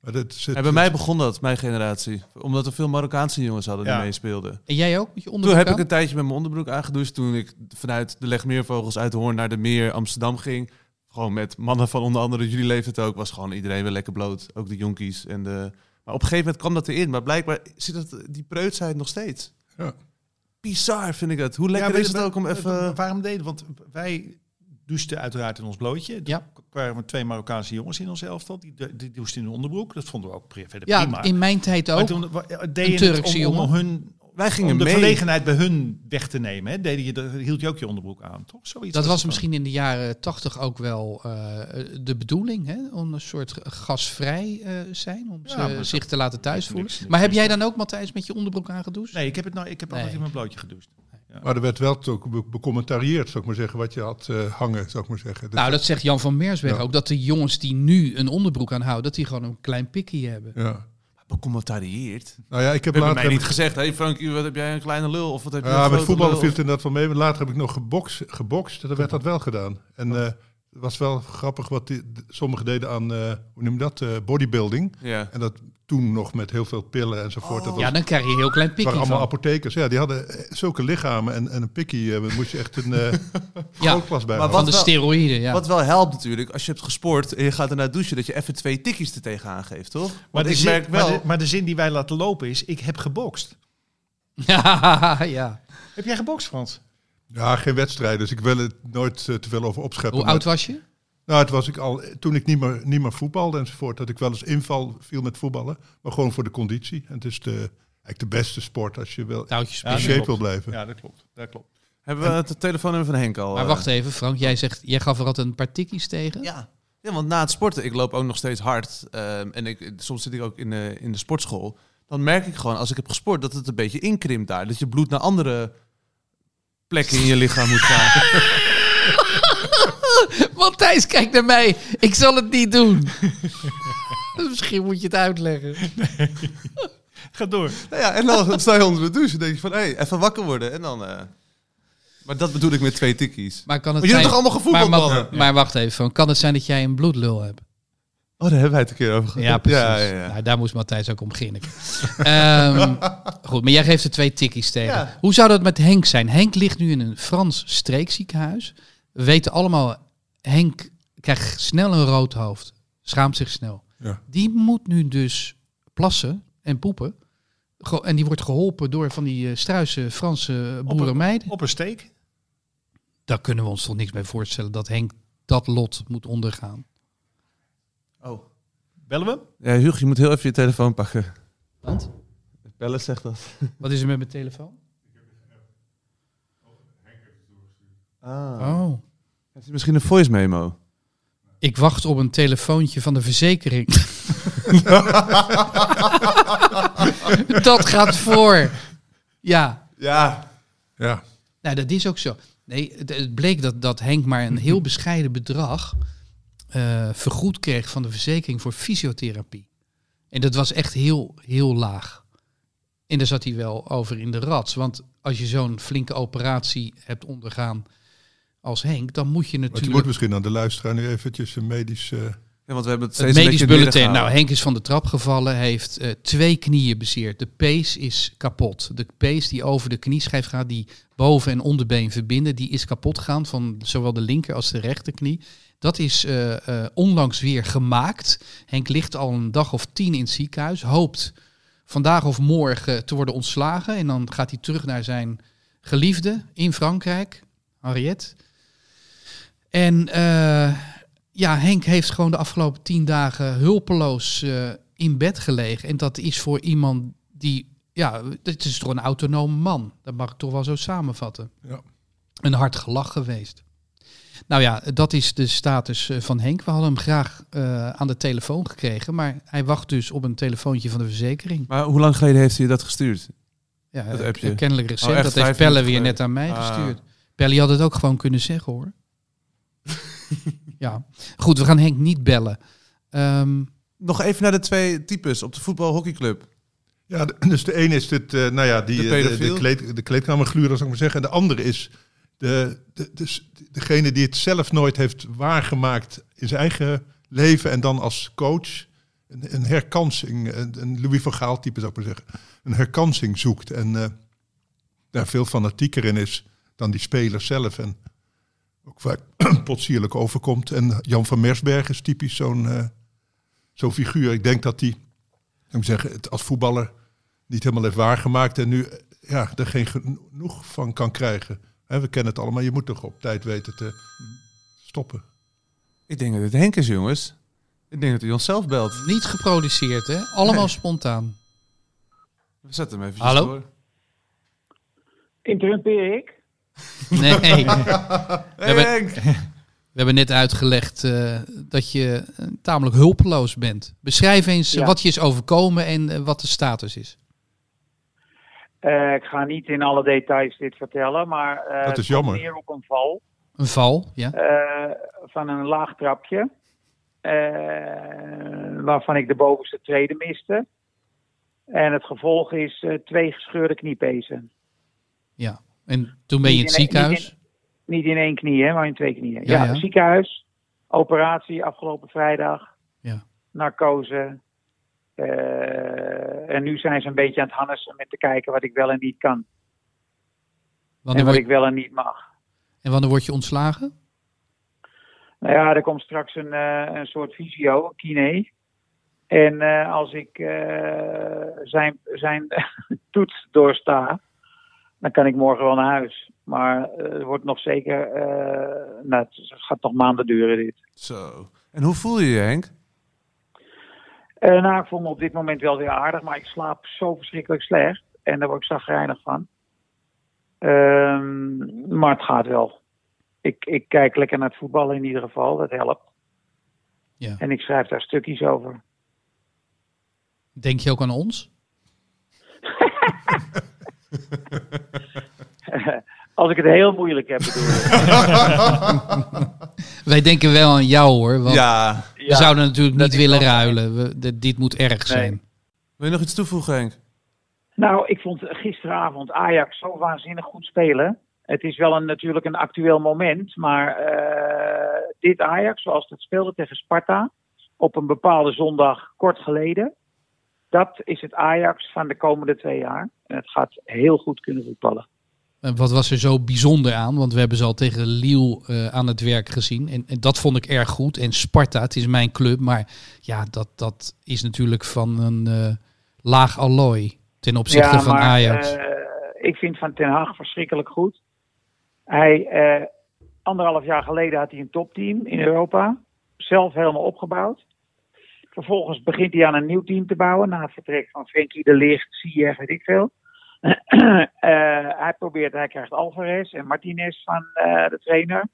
E: Maar dat zit,
D: Ja, bij mij begon dat, mijn generatie. Omdat er veel Marokkaanse jongens hadden die meespeelden.
A: En jij ook met je
D: Toen
A: onderbroek
D: heb ik een tijdje met mijn onderbroek aangedoucht. Toen ik vanuit de Legmeervogels uit de Hoorn naar de Meer Amsterdam ging. Gewoon met mannen van onder andere jullie leeftijd ook. Was gewoon iedereen weer lekker bloot. Ook de jonkies. En de... Maar op een gegeven moment kwam dat erin. Maar blijkbaar zit het, die preutsheid nog steeds.
E: Ja.
D: Bizar vind ik het. Hoe lekker
B: Ja,
D: is het ook om even...
B: Waarom deden? Want wij douchten uiteraard in ons blootje.
A: Ja.
B: Er kwamen twee Marokkaanse jongens in ons elftal. Die, die douchten in de onderbroek. Dat vonden we ook verder
A: Ja,
B: prima.
A: in mijn tijd
B: Maar
A: ook.
B: toen wa- deed
A: Een
B: je
A: Turkse
B: het om,
A: jongen.
B: om hun
D: Wij gingen
B: om de
D: mee.
B: verlegenheid bij hun weg te nemen. Hè? Deed je, de- hield je ook je onderbroek aan, toch? Zoiets
A: Dat was misschien in de jaren tachtig ook wel eh, de bedoeling, hè? om een soort gasvrij eh, zijn, om
B: Ja,
A: ze zich te laten thuis
B: niks-
A: voelen.
B: niks-
A: maar heb jij dan ook, Matthijs, met je onderbroek aangedoucht?
B: Nee, ik heb, het nou, ik heb altijd in mijn blootje gedoucht.
E: Maar er werd wel becommentarieerd, zou ik maar zeggen, wat je had eh, hangen, zou ik maar zeggen.
A: Nou, dat zegt Jan van Meersberg
E: Ja.
A: ook, dat de jongens die nu een onderbroek aan houden, dat die gewoon een klein pikkie hebben.
E: ja.
D: Becommentarieerd.
E: Nou ja, ik heb later...
D: mij
E: heb
D: niet
E: ik-
D: gezegd, hey Frankie, wat heb jij een kleine lul? Of wat heb je
E: Ja, met voetballen viel het inderdaad wel mee. Maar later heb ik nog gebokst, gebokst en dan werd dat wel gedaan. En eh, het was wel grappig wat die, sommigen deden aan, eh, hoe noem je dat, Eh, bodybuilding.
D: Ja.
E: En dat toen nog met heel veel pillen enzovoort. dat was,
A: Ja, dan krijg je een heel klein
E: het waren
A: pikkie
E: allemaal
A: van.
E: apothekers. Ja, die hadden eh, zulke lichamen en, en een pikkie. eh, moest je echt een eh
A: Ja,
E: bij
D: maar
A: van de steroïden, ja.
D: Wat wel helpt natuurlijk, als je hebt gesport en je gaat ernaar douchen, dat je even twee tikjes er tegenaan geeft, toch?
B: Maar de,
D: ik
B: zin,
D: merk wel...
B: maar, de, maar de zin die wij laten lopen is, ik heb gebokst.
A: ja, ja.
B: Heb jij gebokst, Frans?
E: Ja, geen wedstrijd, dus ik wil het nooit te veel over opscheppen.
A: Hoe
E: maar-
A: oud was je?
E: Nou, het was ik al toen ik niet meer, niet meer voetbalde enzovoort. Dat ik wel eens inval viel met voetballen. Maar gewoon voor de conditie. En het is de, eigenlijk de beste sport als je wil,
A: Touwtjes
B: Ja,
E: in shape wil
B: klopt.
E: blijven.
B: Ja, dat klopt. Dat klopt.
D: Hebben we het telefoonnummer van Henk al?
A: Maar
D: eh?
A: wacht even, Frank. Jij zegt, jij gaf er altijd een paar tikkies tegen.
D: Ja. ja, want na het sporten, ik loop ook nog steeds hard. ehm, en ik, soms zit ik ook in de, in de sportschool. Dan merk ik gewoon, als ik heb gesport, dat het een beetje inkrimpt daar. Dat je bloed naar andere plekken in je lichaam moet gaan.
A: Matthijs, kijk naar mij. Ik zal het niet doen. Misschien moet je het uitleggen.
B: Ga door.
D: Nou ja, en dan sta je onder de douche en denk je van, hé, hey, even wakker worden. En dan... eh, Maar dat bedoel ik met twee tikkies.
A: Maar kan het
D: Maar jullie
A: zijn...
D: toch allemaal
A: maar,
D: gevoetbald,
A: maar, maar wacht even, kan het zijn dat jij een bloedlul hebt?
D: Oh, daar hebben wij het een keer over gehad.
A: Ja, precies.
D: Ja, ja, ja.
A: Nou, daar moest Matthijs ook om beginnen. Ehm, goed, maar jij geeft er twee tikkies tegen.
D: Ja.
A: Hoe zou dat met Henk zijn? Henk ligt nu in een Frans streekziekenhuis. We weten allemaal, Henk krijgt snel een rood hoofd. Schaamt zich snel.
E: Ja.
A: Die moet nu dus plassen en poepen. En die wordt geholpen door van die eh, struise Franse boerenmeiden.
B: Op een steek.
A: Daar kunnen we ons toch niks bij voorstellen dat Henk dat lot moet ondergaan.
D: Oh.
B: Bellen we? hem?
D: Ja, Hugo, je moet heel even je telefoon pakken.
A: Want?
D: Bellen zegt dat.
A: Wat is er met mijn telefoon?
D: Ah.
A: Oh.
D: Heeft hij misschien een voice memo?
A: Ik wacht op een telefoontje van de verzekering. dat gaat voor. Ja,
D: Ja.
E: Ja,
A: nou, dat is ook zo. Nee, het, het bleek dat, dat Henk maar een heel bescheiden bedrag eh, vergoed kreeg van de verzekering voor fysiotherapie. En dat was echt heel, heel laag. En daar zat hij wel over in de rats. Want als je zo'n flinke operatie hebt ondergaan als Henk, dan moet je natuurlijk...
E: moet misschien aan de luisteraar nu eventjes een medisch...
D: Ja, want we hebben het
A: Het
D: steeds een
A: medisch bulletin. Nou. Henk is van de trap gevallen, heeft eh, twee knieën bezeerd. De pees is kapot. De pees die over de knieschijf gaat, die boven- en onderbeen verbinden, die is kapot gegaan van zowel de linker als de rechterknie. Dat is eh, eh, onlangs weer gemaakt. Henk ligt al een dag of tien in het ziekenhuis, hoopt vandaag of morgen te worden ontslagen. En dan gaat hij terug naar zijn geliefde in Frankrijk, Henriette. En eh, ja, Henk heeft gewoon de afgelopen tien dagen hulpeloos eh, in bed gelegen. En dat is voor iemand die, ja, het is toch een autonome man. Dat mag ik toch wel zo samenvatten.
E: Ja.
A: Een hard gelach geweest. Nou ja, dat is de status eh, van Henk. We hadden hem graag eh, aan de telefoon gekregen, maar hij wacht dus op een telefoontje van de verzekering.
D: Maar hoe lang geleden heeft hij dat gestuurd?
A: Ja,
D: Dat appje.
A: kennelijk recent.
D: Oh, echt
A: dat heeft Pelle weer net aan mij
D: Ah.
A: gestuurd. Pelle had het ook gewoon kunnen zeggen hoor. Ja, goed, we gaan Henk niet bellen. Ehm,
D: Nog even naar de twee types op de voetbalhockeyclub.
E: Ja, dus de ene is dit, eh, nou ja, die,
D: De
E: eh, de, de, kleed, de zou ik maar zeggen. En de andere is de, de, dus degene die het zelf nooit heeft waargemaakt in zijn eigen leven en dan als coach een, een herkansing, een, een Louis van Gaal type zou ik maar zeggen, een herkansing zoekt en eh, daar veel fanatieker in is dan die speler zelf en ook vaak potsierlijk overkomt. En Jan van Mersberg is typisch zo'n eh, zo'n figuur. Ik denk dat hij zeggen, het als voetballer niet helemaal heeft waargemaakt en nu eh, ja, er geen genoeg van kan krijgen. Hè, we kennen het allemaal, je moet toch op tijd weten te stoppen.
D: Ik denk dat het Henk is, jongens. Ik denk dat hij onszelf belt.
A: Niet geproduceerd, hè? Allemaal spontaan.
D: We zetten hem even
A: Hallo?
D: door.
J: Interrumpeer ik?
A: Nee.
D: Hey
A: hebben-
D: Henk!
A: We hebben net uitgelegd eh, dat je eh, tamelijk hulpeloos bent. Beschrijf eens
J: Ja.
A: wat je is overkomen en eh, wat de status is.
J: Eh, ik ga niet in alle details dit vertellen, maar eh,
E: Dat is jammer.
J: komt neer op een val
A: Een val, ja.
J: eh, van een laag trapje, eh, waarvan ik de bovenste treden miste. En het gevolg is eh, twee gescheurde kniepezen.
A: ja. En toen ben je in het
J: Niet in-
A: ziekenhuis.
J: Niet in één knie, hè, maar in twee knieën.
A: Ja,
J: ziekenhuis, operatie afgelopen vrijdag,
A: Ja.
J: narcose. eh, en nu zijn ze een beetje aan het hannissen met te kijken wat ik wel en niet kan.
A: Wanneer
J: en wat ik wel en niet mag.
A: en wanneer word je ontslagen?
J: Nou ja, er komt straks een, eh, een soort visio, een kine. En eh, als ik zijn, zijn toets doorsta, dan kan ik morgen wel naar huis. Maar eh, het wordt nog zeker, eh, nou, het gaat nog maanden duren dit.
D: Zo. En hoe voel je je, Henk?
J: Eh, nou, ik voel me op dit moment wel weer aardig, maar ik slaap zo verschrikkelijk slecht. En daar word ik zagrijnig van. Ehm, maar het gaat wel. Ik, ik kijk lekker naar het voetballen in ieder geval, dat helpt.
A: Ja.
J: En ik schrijf daar stukjes over.
A: Denk je ook aan ons?
J: Als ik het heel moeilijk heb, bedoel ik.
A: Wij denken wel aan jou hoor. Want
D: Ja.
A: we
J: Ja,
A: zouden natuurlijk niet willen ruilen. We, dit moet erg zijn.
D: Wil je nog iets toevoegen, Henk?
J: Nou, ik vond gisteravond Ajax zo waanzinnig goed spelen. Het is wel een, natuurlijk een actueel moment, maar eh, dit Ajax, zoals het speelde tegen Sparta, op een bepaalde zondag kort geleden, dat is het Ajax van de komende twee jaar. En het gaat heel goed kunnen voetballen.
A: En wat was er zo bijzonder aan? Want we hebben ze al tegen Lille eh, aan het werk gezien. En, en dat vond ik erg goed. En Sparta, het is mijn club. Maar ja, dat, dat is natuurlijk van een eh, laag allooi ten opzichte van Ajax.
J: eh, ik vind Van Ten Hag verschrikkelijk goed. Hij, anderhalf jaar geleden had hij een topteam in Europa. Zelf helemaal opgebouwd. Vervolgens begint hij aan een nieuw team te bouwen. Na het vertrek van Frenkie de Ligt, Ziyech, weet ik veel. Eh, hij probeert, hij krijgt Alvarez en Martinez van eh, de trainer.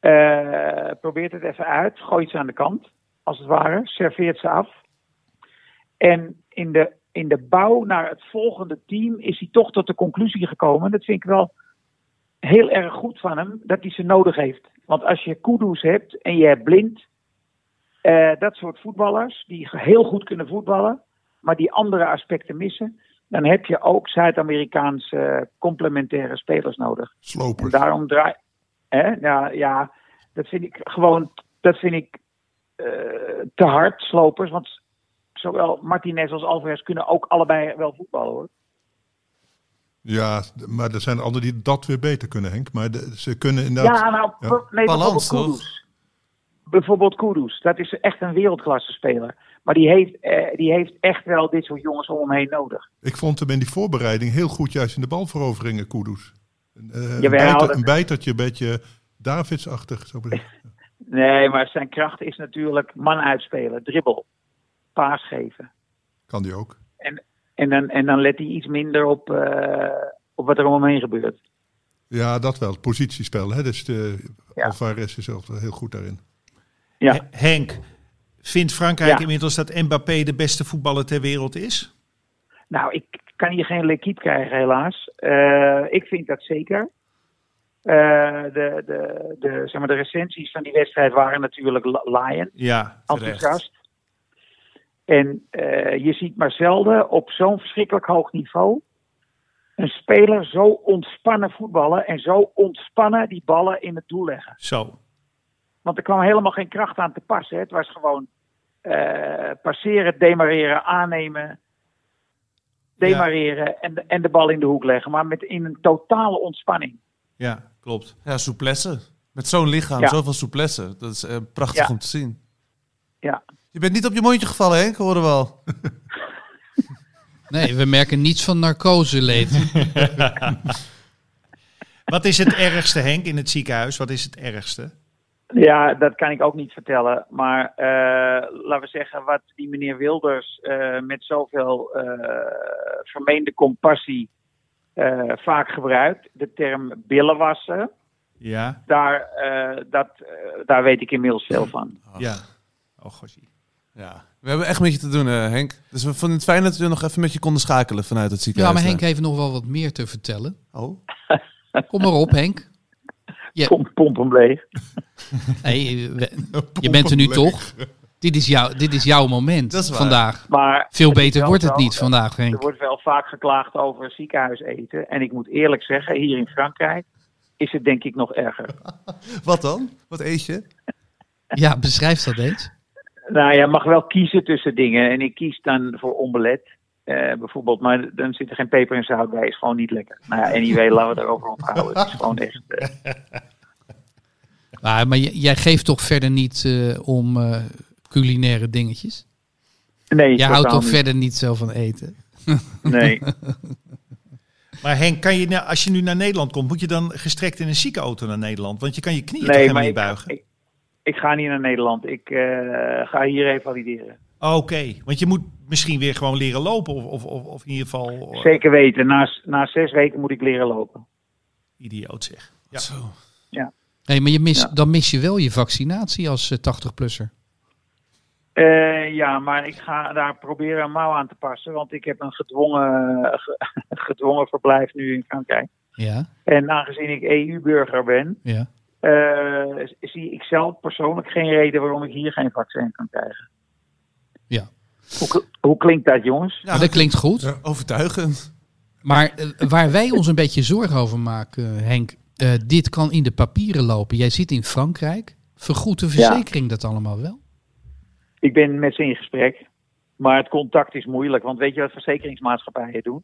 J: Eh, probeert het even uit, gooit ze aan de kant, als het ware. Serveert ze af. En in de, in de bouw naar het volgende team is hij toch tot de conclusie gekomen. Dat vind ik wel heel erg goed van hem, dat hij ze nodig heeft. Want als je Kudus hebt en je hebt Blind, eh, dat soort voetballers die heel goed kunnen voetballen, maar die andere aspecten missen, dan heb je ook Zuid-Amerikaanse eh, complementaire spelers nodig. En
E: Slopers.
J: daarom draai. Hè? Ja, ja, dat vind ik gewoon. Dat vind ik eh, te hard, slopers. Want zowel Martinez als Alvarez kunnen ook allebei wel voetballen hoor.
E: Ja, maar er zijn anderen die dat weer beter kunnen, Henk. Maar de- ze kunnen inderdaad...
J: Ja, nou,
E: Ja.
J: per- nee,
D: Balans,
J: Kudus. Bijvoorbeeld Kudus. Dat is echt een wereldklasse speler. Maar die heeft, eh, die heeft echt wel dit soort jongens om hem heen nodig.
E: Ik vond hem in die voorbereiding heel goed juist in de balveroveringen, Kudus. Een, eh, een, bijter- een bijtertje, een beetje Davidsachtig. Zo.
J: Nee, maar zijn kracht is natuurlijk man uitspelen, dribbel, paas geven.
E: kan die ook.
J: En dan, en dan let hij iets minder op, eh, op wat er om hem heen gebeurt.
E: Ja, dat wel. Het positiespel. Hè? Dus de,
J: Ja.
E: Alvarez is ook heel goed daarin.
J: Ja.
B: Henk, vindt Frankrijk
J: Ja.
B: inmiddels dat Mbappé de beste voetballer ter wereld is?
J: Nou, ik kan hier geen lekiep krijgen, helaas. Eh, ik vind dat zeker. Eh, de, de, de, zeg maar, de recensies van die wedstrijd waren natuurlijk la- laaiend,
B: Ja,
J: enthousiast. En eh, je ziet maar zelden op zo'n verschrikkelijk hoog niveau een speler zo ontspannen voetballen en zo ontspannen die ballen in het doel leggen.
B: Zo.
J: Want er kwam helemaal geen kracht aan te passen. hè. Het was gewoon eh, passeren, demareren, aannemen, demareren en, de, en de bal in de hoek leggen. Maar met in een totale ontspanning.
B: Ja, klopt.
D: Ja, souplesse. Met zo'n lichaam,
J: Ja.
D: zoveel souplesse. Dat is eh, prachtig
J: Ja.
D: om te zien.
J: Ja.
D: Je bent niet op je mondje gevallen, Henk, horen we al.
A: Nee, we merken niets van narcoseleed.
B: Wat is het ergste, Henk, in het ziekenhuis? Wat is het ergste?
J: Ja, dat kan ik ook niet vertellen. Maar eh, laten we zeggen, wat die meneer Wilders eh, met zoveel eh, vermeende compassie eh, vaak gebruikt, de term billen wassen,
B: Ja,
J: daar, eh, dat, daar weet ik inmiddels veel van.
B: ja. Oh.
D: Ja. We hebben echt met je te doen, eh, Henk. Dus we vonden het fijn dat we nog even met je konden schakelen vanuit het
A: Ja,
D: ziekenhuis.
A: maar Henk heeft nog wel wat meer te vertellen.
D: Oh.
A: Kom maar op, Henk. Ja.
J: Pomp, pomp hem leeg.
A: Hey, we- je bent er nu toch? Dit is, jouw, dit is jouw moment
D: Dat is waar.
A: vandaag.
J: Maar
A: Veel beter wordt het niet vandaag,
J: Er
A: Henk.
J: wordt wel vaak geklaagd over ziekenhuiseten. En ik moet eerlijk zeggen, hier in Frankrijk is het denk ik nog erger.
D: Wat dan? Wat eet je?
A: Ja, beschrijf dat eens.
J: Nou, je mag wel kiezen tussen dingen. En ik kies dan voor omelet. Eh, bijvoorbeeld, maar dan zit er geen peper en zout bij. Is gewoon niet lekker. Nou ja, anyway, laten we daarover onthouden. Het is gewoon echt. eh,
A: Maar, jij geeft toch verder niet eh, om eh, culinaire dingetjes?
J: nee,
A: Jij houdt toch
J: niet.
A: verder niet zo van eten?
J: Nee.
B: Maar Henk, kan je, nou, als je nu naar Nederland komt, moet je dan gestrekt in een ziekenauto naar Nederland? Want je kan je knieën toch
J: Nee,
B: helemaal
J: maar
B: niet buigen?
J: ik, ik ga niet naar Nederland. Ik eh, ga hier revalideren.
B: Oké, want je moet misschien weer gewoon leren lopen. Of, of, of, of in ieder geval... eh,
J: Zeker weten. Na, na zes weken moet ik leren lopen.
B: Idioot zeg. Ja.
D: Zo.
A: Nee, maar je mis,
J: Ja.
A: dan mis je wel je vaccinatie als eh, 80-plusser.
J: Eh, ja, maar ik ga daar proberen een mouw aan te passen. Want ik heb een gedwongen, ge- gedwongen verblijf nu in Frankrijk.
A: Ja,
J: En aangezien ik EU-burger ben,
A: ja.
J: eh, zie ik zelf persoonlijk geen reden waarom ik hier geen vaccin kan krijgen.
A: Ja.
J: Hoe, hoe klinkt dat, jongens?
A: Maar dat klinkt goed.
E: Ja.
D: Overtuigend.
A: Maar eh, waar wij ons een beetje zorgen over maken, Henk, eh, dit kan in de papieren lopen. Jij zit in Frankrijk. Vergoedt de verzekering dat allemaal wel?
J: Ik ben met ze in gesprek. Maar het contact is moeilijk. Want weet je wat verzekeringsmaatschappijen doen?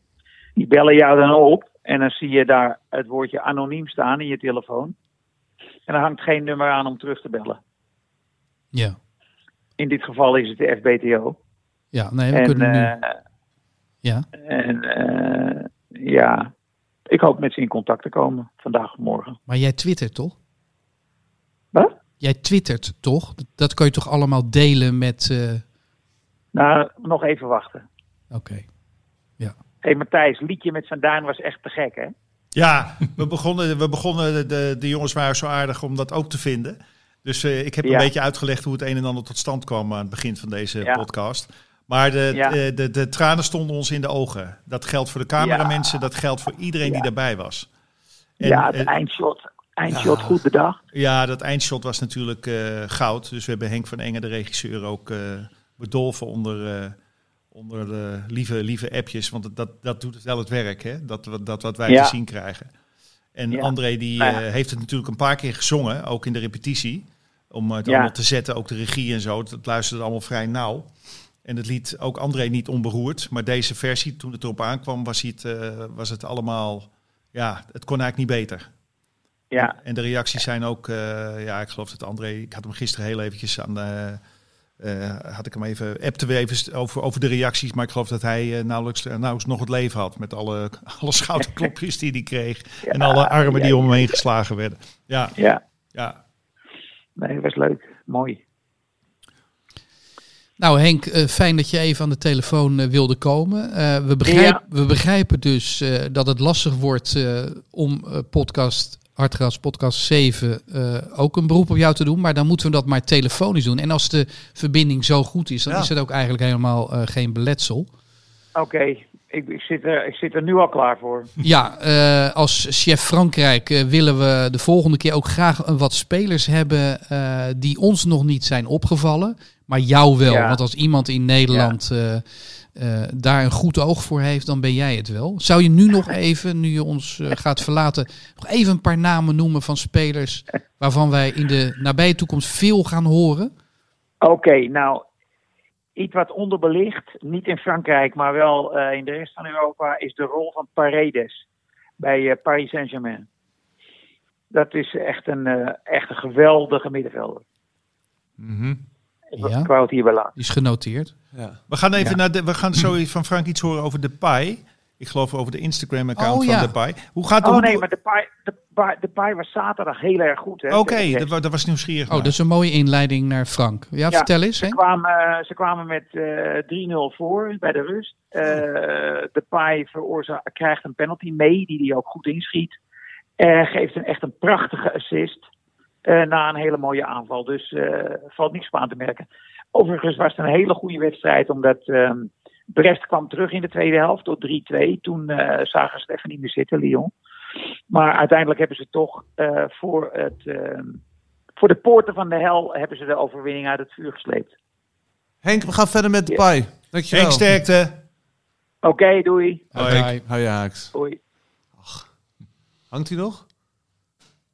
J: Die bellen jou dan op. En dan zie je daar het woordje anoniem staan in je telefoon. En er hangt geen nummer aan om terug te bellen.
A: Ja.
J: In dit geval is het de FBTO.
A: Ja, nee, we
J: en
A: kunnen nu...
J: eh,
A: Ja.
J: en eh, ja, ik hoop met ze in contact te komen vandaag of morgen.
A: Maar jij twittert toch?
J: Wat?
A: Jij twittert toch? Dat- kan je toch allemaal delen met... eh,
J: Nou, nog even wachten.
A: Oké.
J: Hé hey, Matthijs, liedje met Van Duin was echt te gek, hè?
B: Ja, we begonnen, we begonnen de, de jongens waren zo aardig om dat ook te vinden. Dus eh, ik heb
J: Ja.
B: een beetje uitgelegd hoe het een en ander tot stand kwam aan het begin van deze
J: Ja.
B: podcast. Maar de,
J: Ja.
B: de, de, de tranen stonden ons in de ogen. Dat geldt voor de cameramensen, dat geldt voor iedereen die daarbij was. En,
J: ja, het
B: eh,
J: eindshot, eindshot goed bedacht.
B: ja, dat eindshot was natuurlijk eh, goud. Dus we hebben Henk van Engen, de regisseur, ook eh, bedolven onder, eh, onder de lieve, lieve appjes. Want dat- dat, doet wel het werk, hè? Dat, wat- dat wat wij te zien krijgen. En
J: Ja.
B: André die,
J: Nou ja.
B: eh, heeft het natuurlijk een paar keer gezongen, ook in de repetitie. Om het
J: Ja.
B: allemaal te zetten, ook de regie en zo. Dat luisterde allemaal vrij nauw. En het liet ook André niet onberoerd. Maar deze versie, toen het erop aankwam, was, het, eh, was het allemaal... Ja, het kon eigenlijk niet beter.
J: Ja,
B: En de reacties zijn ook, eh, ja, ik geloof dat André, ik had hem gisteren heel eventjes aan de, eh, had ik hem even, appte we even over, over de reacties, maar ik geloof dat hij nauwelijks, nauwelijks nog het leven had met alle, alle schouderklopjes die hij kreeg en alle armen die om hem heen geslagen werden. Ja,
J: ja.
B: ja.
J: Nee, was leuk. Mooi.
A: Nou Henk, eh, fijn dat je even aan de telefoon eh, wilde komen. Eh, we, begrijp, we begrijpen dus dat het lastig wordt om podcast, Hartgras podcast 7 eh, ook een beroep op jou te doen. Maar dan moeten we dat maar telefonisch doen. En als de verbinding zo goed is, dan
D: Ja.
A: is het ook eigenlijk helemaal geen beletsel.
J: Oké, ik, ik, zit er, ik zit er nu al klaar voor.
A: Ja, eh, als chef Frankrijk eh, willen we de volgende keer ook graag wat spelers hebben eh, die ons nog niet zijn opgevallen, maar jou wel.
J: Ja.
A: Want als iemand in Nederland daar een goed oog voor heeft, dan ben jij het wel. Zou je nu nog even, nu je ons gaat verlaten, nog even een paar namen noemen van spelers waarvan wij in de nabije toekomst veel gaan horen?
J: Oké, nou, iets wat onderbelicht, niet in Frankrijk, maar wel eh, in de rest van Europa, is de rol van Paredes bij eh, Paris Saint-Germain. Dat is echt een, eh, echt een geweldige middenvelder.
D: Mhm.
J: Ik,
A: Ja.
J: ik wou het hierbij laten.
A: Die is genoteerd.
D: Ja.
B: We gaan even
J: Ja.
B: naar de, we gaan zo van Frank iets horen over de Pai. Ik geloof over de Instagram-account
A: Oh,
B: van
A: ja.
B: Depay. Hoe gaat
J: Oh
B: hoe-
J: nee, maar de paai, de, paai, de paai was zaterdag heel erg goed. hè,
B: Oké, dat, wa- dat was nieuwsgierig.
A: Oh, dat is een mooie inleiding naar Frank. Ja,
J: Ja,
A: vertel eens.
J: Ze kwamen, eh, ze kwamen met eh 3-0 voor bij de rust. Eh, de paai veroorza- krijgt een penalty mee, die hij ook goed inschiet. Eh geeft een echt een prachtige assist eh, na een hele mooie aanval. Dus eh valt niks op aan te merken. Overigens was het een hele goede wedstrijd, omdat ehm, Brest kwam terug in de tweede helft tot 3-2. Toen eh, zagen ze het even niet meer zitten, Lyon. Maar uiteindelijk hebben ze toch eh, voor, het, ehm, voor de poorten van de hel hebben ze de overwinning uit het vuur gesleept.
D: Henk, we gaan verder met de paai. Dankjewel.
B: Henk, sterkte.
J: Oké, doei.
A: Hoi.
D: Hoi Ajax.
J: Doei.
D: Hangt hij nog?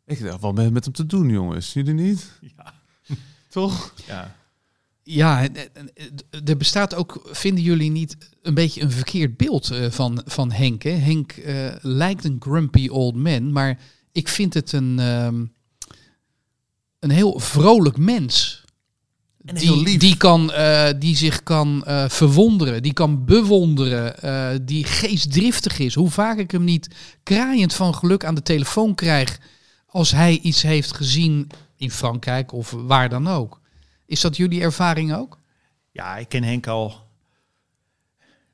D: Ik heb wel met, met hem te doen, jongens. Jullie niet?
B: Ja.
D: Toch?
B: Ja.
A: Ja, er bestaat ook, vinden jullie niet, een beetje een verkeerd beeld eh, van, van Henk. Hè? Henk eh, lijkt een grumpy old man, maar ik vind het een, ehm, een heel vrolijk mens.
D: En heel
A: Die,
D: lief.
A: die, kan, eh, die zich kan verwonderen, die kan bewonderen, die geestdriftig is. Hoe vaak ik hem niet kraaiend van geluk aan de telefoon krijg als hij iets heeft gezien in Frankrijk of waar dan ook. Is dat jullie ervaring ook?
B: Ja, ik ken Henk al.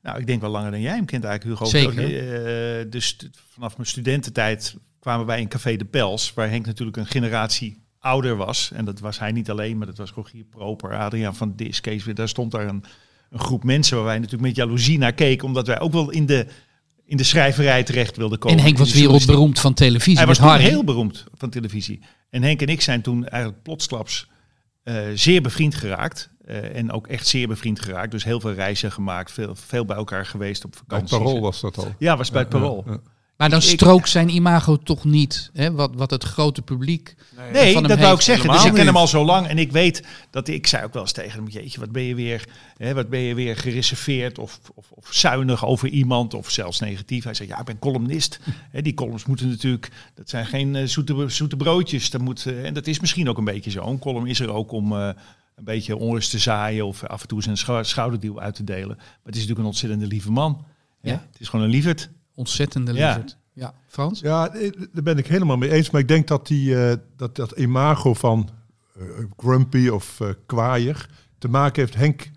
B: Nou, ik denk wel langer dan jij hem kent eigenlijk, Hugo.
A: Zeker.
B: Eh, dus vanaf mijn studententijd kwamen wij in Café de Pels, waar Henk natuurlijk een generatie ouder was. En dat was hij niet alleen, maar dat was Rogier Proper, Adriaan van Dis, Kees weer. Daar stond daar een, een groep mensen waar wij natuurlijk met jaloezie naar keken, omdat wij ook wel in de, in de schrijverij terecht wilden komen.
A: en Henk was wereldberoemd van televisie
B: Hij was heel beroemd van televisie. En Henk en ik zijn toen eigenlijk plotsklaps zeer bevriend geraakt. Eh, en ook echt zeer bevriend geraakt. Dus heel veel reizen gemaakt, veel, veel bij elkaar geweest op
E: Bij
B: vakantie.
E: parool was dat al.
B: Ja, was bij het parool.
E: Ja, ja.
A: Maar dan strookt zijn imago toch niet, hè? Wat, wat het grote publiek
B: Nee,
A: van hem
B: dat wou ik zeggen. Dus ik ken hem al zo lang. En ik weet dat ik zei ook wel eens tegen hem: Jeetje, wat ben je weer, hè, wat ben je weer gereserveerd of, of, of zuinig over iemand of zelfs negatief. Hij zei: Ja, ik ben columnist. Hè, die columns moeten natuurlijk, dat zijn geen eh, zoete, zoete broodjes. Dat moet, eh, en dat is misschien ook een beetje zo. Een column is er ook om eh, een beetje onrust te zaaien of af en toe zijn schou- schouderduw uit te delen. Maar het is natuurlijk een ontzettende lieve man. hè.
A: Ja.
B: Het is gewoon een lieverd.
A: Ontzettende
B: Ja.
A: lieverd. Ja, Frans?
E: Ja, eh, daar ben ik helemaal mee eens. Maar ik denk dat die, eh, dat, dat imago van eh, grumpy of eh kwaaier te maken heeft. Henk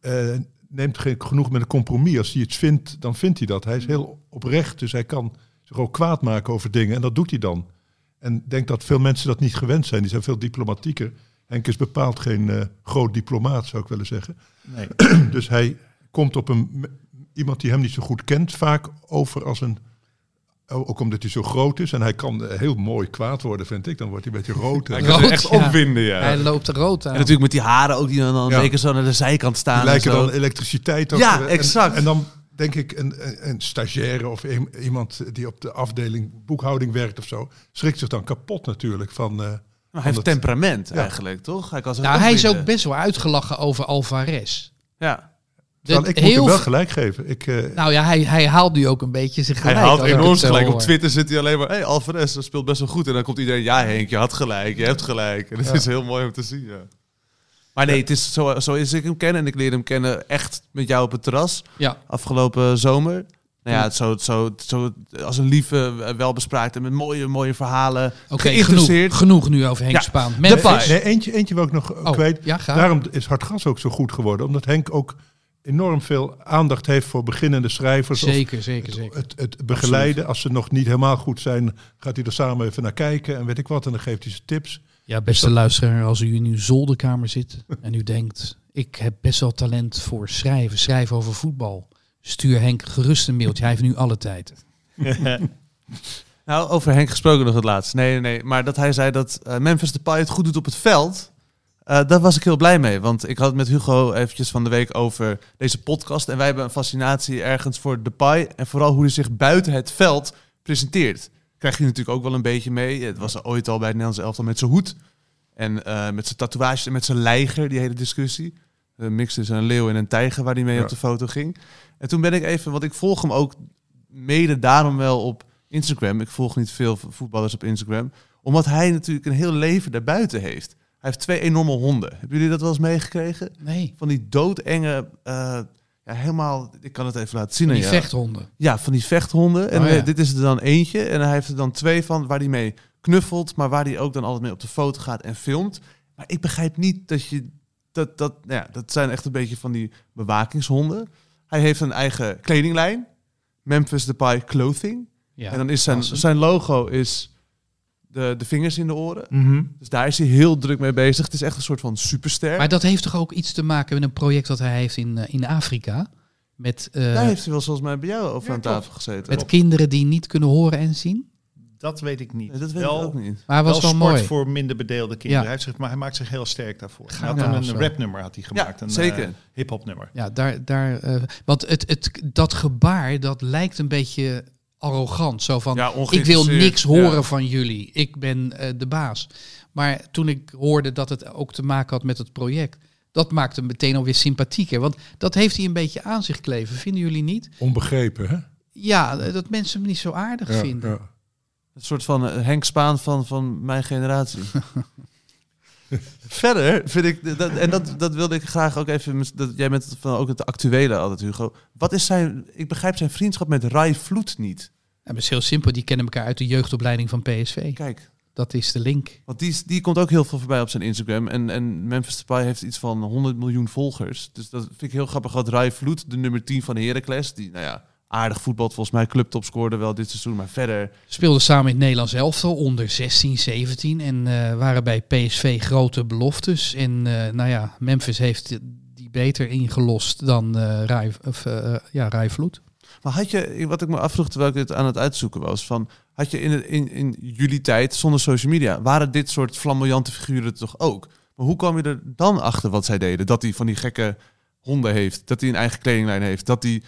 E: eh, neemt geen, genoeg met een compromis. Als hij iets vindt, dan vindt hij dat. Hij is heel oprecht, dus hij kan zich ook kwaad maken over dingen. En dat doet hij dan. En ik denk dat veel mensen dat niet gewend zijn. Die zijn veel diplomatieker. Henk is bepaald geen eh, groot diplomaat, zou ik willen zeggen.
B: Nee.
E: Dus hij komt op een iemand die hem niet zo goed kent, vaak over als een. Ook omdat hij zo groot is en hij kan eh, heel mooi kwaad worden, vind ik. Dan wordt hij een beetje rood.
D: Hij
E: En
D: kan
A: Rood,
D: zich echt
A: ja.
D: opwinden, ja.
A: Hij loopt er rood aan.
D: En natuurlijk met die haren ook die dan een
E: Ja.
D: beetje zo naar de zijkant staan.
E: die
D: en
E: lijken
D: zo.
E: dan elektriciteit. ook.
D: Ja,
E: En-
D: exact.
E: En, dan denk ik een, een, een stagiaire of een- iemand die op de afdeling boekhouding werkt of zo, schrikt zich dan kapot natuurlijk van. eh,
D: Maar hij
E: van
D: heeft
E: het-
D: temperament
E: Ja.
D: eigenlijk, toch? Hij kan
A: nou, hij is ook best wel uitgelachen over Alvarez.
D: Ja.
E: Terwijl ik moet hem
A: heel
E: wel gelijk geven. Ik, eh,
A: Nou ja, hij, hij haalt nu ook een beetje zich
D: Hij
A: gelijk.
D: haalt
A: als ik
D: enorm gelijk. Op. Twitter zit hij alleen maar... Hey, Alvarez dat speelt best wel goed. En dan komt iedereen... Ja, Henk, je had gelijk. Je hebt gelijk. En dat
E: Ja.
D: is heel mooi om te zien, ja. Maar nee, het is zo, zo is ik hem kennen. En ik leerde hem kennen echt met jou op het terras.
A: Ja.
D: Afgelopen zomer. Nou ja, het zo, zo, zo als een lieve, eh, welbespraakt en met mooie, mooie verhalen.
A: Oké,
D: geïnteresseerd.
A: genoeg, genoeg nu over Henk
D: Ja,
A: Spaan.
D: de
A: Memphis.
D: paai.
E: Nee, eentje, eentje wil ik nog
A: Oh,
E: kwijt.
A: ja, ga.
E: Daarom is Hartgas ook zo goed geworden. Omdat Henk ook enorm veel aandacht heeft voor beginnende schrijvers. of
A: Zeker, zeker, zeker.
E: Het, het begeleiden. Als ze nog niet helemaal goed zijn, gaat hij er samen even naar kijken. En weet ik wat. En dan geeft hij ze tips.
A: Ja, beste luisteraar, als u in uw zolderkamer zit en u denkt... ik heb best wel talent voor schrijven, schrijven over voetbal... stuur Henk gerust een mailtje, hij heeft nu alle tijd.
D: Nou, over Henk gesproken nog het laatst. Nee, nee, nee. Maar dat hij zei dat eh, Memphis Depay het goed doet op het veld. Eh, daar was ik heel blij mee. Want ik had het met Hugo eventjes van de week over deze podcast. En wij hebben een fascinatie ergens voor Depay. En vooral hoe hij zich buiten het veld presenteert. Krijg je natuurlijk ook wel een beetje mee. Het was er ooit al bij het Nederlands elftal met zijn hoed. En eh, met zijn tatoeages en met zijn lijger, die hele discussie. Een mix tussen een leeuw en een tijger waar hij mee
E: Ja.
D: op de foto ging. En toen ben ik even, want ik volg hem ook mede daarom wel op Instagram. Ik volg niet veel voetballers op Instagram. Omdat hij natuurlijk een heel leven daarbuiten heeft. Hij heeft twee enorme honden. Hebben jullie dat wel eens meegekregen?
A: Nee.
D: Van die doodenge, eh, ja, helemaal, ik kan het even laten zien.
A: Die vechthonden.
D: Ja, van die vechthonden. En
A: Oh, ja.
D: eh, dit is er dan eentje. En hij heeft er dan twee van waar hij mee knuffelt, maar waar hij ook dan altijd mee op de foto gaat en filmt. Maar ik begrijp niet dat je dat dat nou ja, dat zijn echt een beetje van die bewakingshonden. Hij heeft een eigen kledinglijn, Memphis Depay Clothing.
A: Ja,
D: en dan is zijn
A: awesome.
D: zijn logo is de, de vingers in de oren.
B: Mhm.
D: Dus daar is hij heel druk mee bezig. Het is echt een soort van superster.
A: Maar dat heeft toch ook iets te maken met een project dat hij heeft in, eh, in Afrika? Met, eh,
D: daar heeft hij wel volgens mij bij jou over
B: Ja,
D: aan tafel gezeten.
A: met kinderen die niet kunnen horen en zien?
B: Dat weet ik niet.
D: Nee, dat weet
B: wel,
D: ik ook niet.
A: Maar hij was wel,
B: sport
A: mooi.
B: voor minder bedeelde kinderen.
A: Ja.
B: Hij heeft zich, maar hij maakt zich heel sterk daarvoor. Hij had
A: Ja,
B: dan een
A: zo.
B: rapnummer had hij gemaakt.
D: Ja,
B: een
D: zeker.
B: eh, hip-hop nummer.
A: Ja, daar, daar, eh, want het, het, dat gebaar, dat lijkt een beetje arrogant. Zo van,
D: Ja,
A: ik wil niks horen
D: Ja.
A: van jullie. Ik ben eh, de baas. Maar toen ik hoorde dat het ook te maken had met het project... dat maakte hem meteen alweer sympathieker. Want dat heeft hij een beetje aan zich kleven. Vinden jullie niet?
E: Onbegrepen, hè?
A: Ja, eh, dat mensen hem niet zo aardig
E: Ja,
A: vinden.
E: ja.
D: Een soort van eh, Henk Spaan van, van mijn generatie. Verder vind ik, dat, en dat, dat wilde ik graag ook even, dat, jij bent van ook het actuele altijd, Hugo. Wat is zijn, ik begrijp zijn vriendschap met Rai Vloed niet.
A: Het is heel simpel. Die kennen elkaar uit de jeugdopleiding van PSV.
D: Kijk,
A: Dat is de link.
D: want die, die komt ook heel veel voorbij op zijn Instagram. En, en Memphis Depay heeft iets van 100 miljoen volgers. Dus dat vind ik heel grappig dat Rai Vloed, de nummer 10 van Heracles, die, nou ja, aardig voetbalt, volgens mij clubtop scoorde wel dit seizoen, maar verder...
A: Speelden samen in het Nederlands elftal onder 16, 17 en eh, waren bij PSV grote beloftes. En eh, nou ja, Memphis heeft die beter ingelost dan eh Rai, of, ja, Rai Vloed.
D: Maar had je, wat ik me afvroeg terwijl ik dit aan het uitzoeken was, van had je in, in, in jullie tijd zonder social media, waren dit soort flamboyante figuren toch ook? Maar hoe kwam je er dan achter wat zij deden? Dat hij van die gekke honden heeft, dat hij een eigen kledinglijn heeft, dat hij...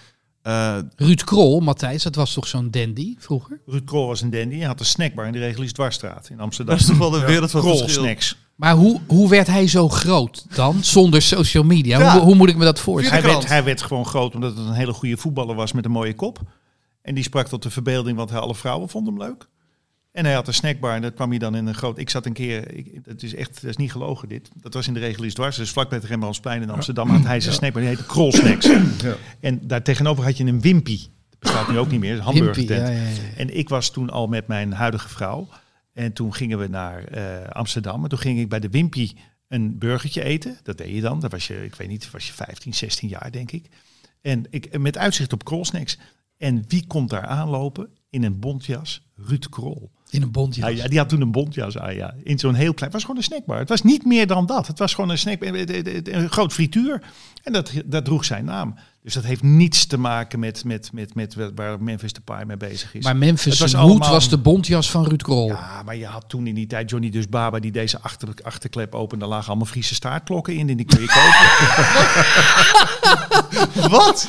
D: eh,
A: Ruud Krol, Matthijs, dat was toch zo'n dandy vroeger?
B: Ruud Krol was een dandy. Hij had een snackbar in de Regulies Dwarsstraat in Amsterdam.
D: dat is toch wel de wereld van
B: Krol snacks.
A: Maar hoe, hoe werd hij zo groot dan, zonder social media?
D: Ja.
A: Hoe, hoe moet ik me dat
B: Hij
A: voorstellen?
D: krant.
B: werd, hij werd gewoon groot omdat het een hele goede voetballer was met een mooie kop. En die sprak tot de verbeelding, want hij alle vrouwen vonden hem leuk. En hij had een snackbar en dat kwam hij dan in een groot... Ik zat een keer, ik, het is echt, dat is niet gelogen dit. Dat was in de Regulies Dwars, dus vlak bij het Rembrandtsplein in Amsterdam had hij zijn snackbar. Die heette Krol Snacks. En daar tegenover had je een Wimpy. Dat bestaat nu ook niet meer, een hamburgertent. En ik was toen al met mijn huidige vrouw. En toen gingen we naar eh, Amsterdam. En toen ging ik bij de Wimpy een burgertje eten. Dat deed je dan. Dat was je, ik weet niet, was je 15, 16 jaar denk ik. En ik, met uitzicht op Krolsnacks. En wie komt daar aanlopen in een bontjas? Ruud Krol.
A: In een bondje.
B: Ja, ja, die had toen een bontjas aan, ja. In zo'n heel klein... Het was gewoon een snackbar. Het was niet meer dan dat. Het was gewoon een snack... Een groot frituur. En dat, dat droeg zijn naam. Dus dat heeft niets te maken met, met, met, met waar Memphis Depay mee bezig is.
A: Maar Memphis
B: Het was
A: zijn hoed
B: allemaal-
A: was de bontjas van Ruud Krol.
B: Ja, maar je had toen in die tijd Johnny Dus Baba die deze achter, achterklep opende. Daar lagen allemaal Friese staartklokken in en die kun je kopen. Wat?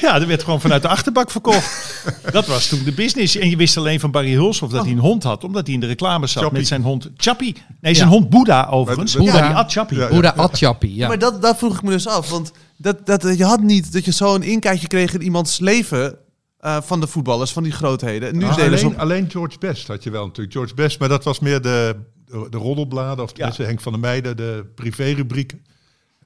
B: Ja, er werd gewoon vanuit de achterbak verkocht. Dat was toen de business. En je wist alleen van Barry Hulshoff dat hij een hond had, omdat hij in de reclame zat
E: Chappie.
B: met zijn hond Chappie. Nee, zijn
A: Ja.
B: hond Boeddha overigens. Boeddha,
A: Ja.
B: die at Chappie.
E: Ja,
A: Boeddha Atjappie, ja.
D: Maar dat, dat vroeg ik me dus af, want dat, dat, je had niet dat je zo'n inkijkje kreeg in iemands leven eh, van de voetballers, van die grootheden. En nu
E: Ah, alleen,
D: op...
E: alleen George Best had je wel natuurlijk. George Best, maar dat was meer de, de, de roddelbladen. Of tenminste Henk van der Meijden, de privérubrieken.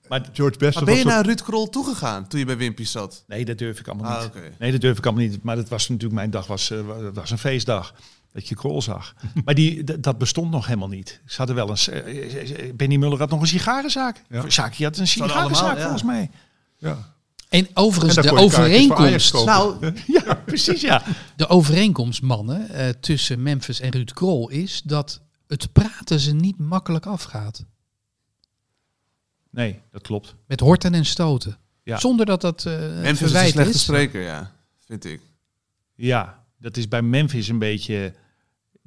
B: Maar
E: George Best
D: Maar
E: was
D: ben je naar Ruud Krol toegegaan toen je bij Wimpy zat?
B: Nee, dat durf ik allemaal
D: Ah,
B: niet. Nee, dat durf ik allemaal niet. Maar dat was natuurlijk, mijn dag was, eh, was een feestdag. Dat je krol zag. maar die, dat bestond nog helemaal niet. Ze hadden wel een... s- eh, eh, Benny Muller had nog een sigarenzaak.
E: Ja.
B: Saki had een sigarenzaak
D: allemaal, ja.
B: volgens mij.
E: Ja.
A: En overigens,
E: En
A: de overeenkomst, nou,
B: Ja, precies ja.
A: de overeenkomst, mannen, eh, tussen Memphis en Ruud Krol is dat het praten ze niet makkelijk afgaat.
B: Nee, dat klopt.
A: Met horten en stoten.
B: Ja.
A: Zonder dat dat eh
D: Memphis is een
A: verwijt
D: slechte
A: is.
D: spreker, ja, vind ik.
B: Ja, dat is bij Memphis een beetje,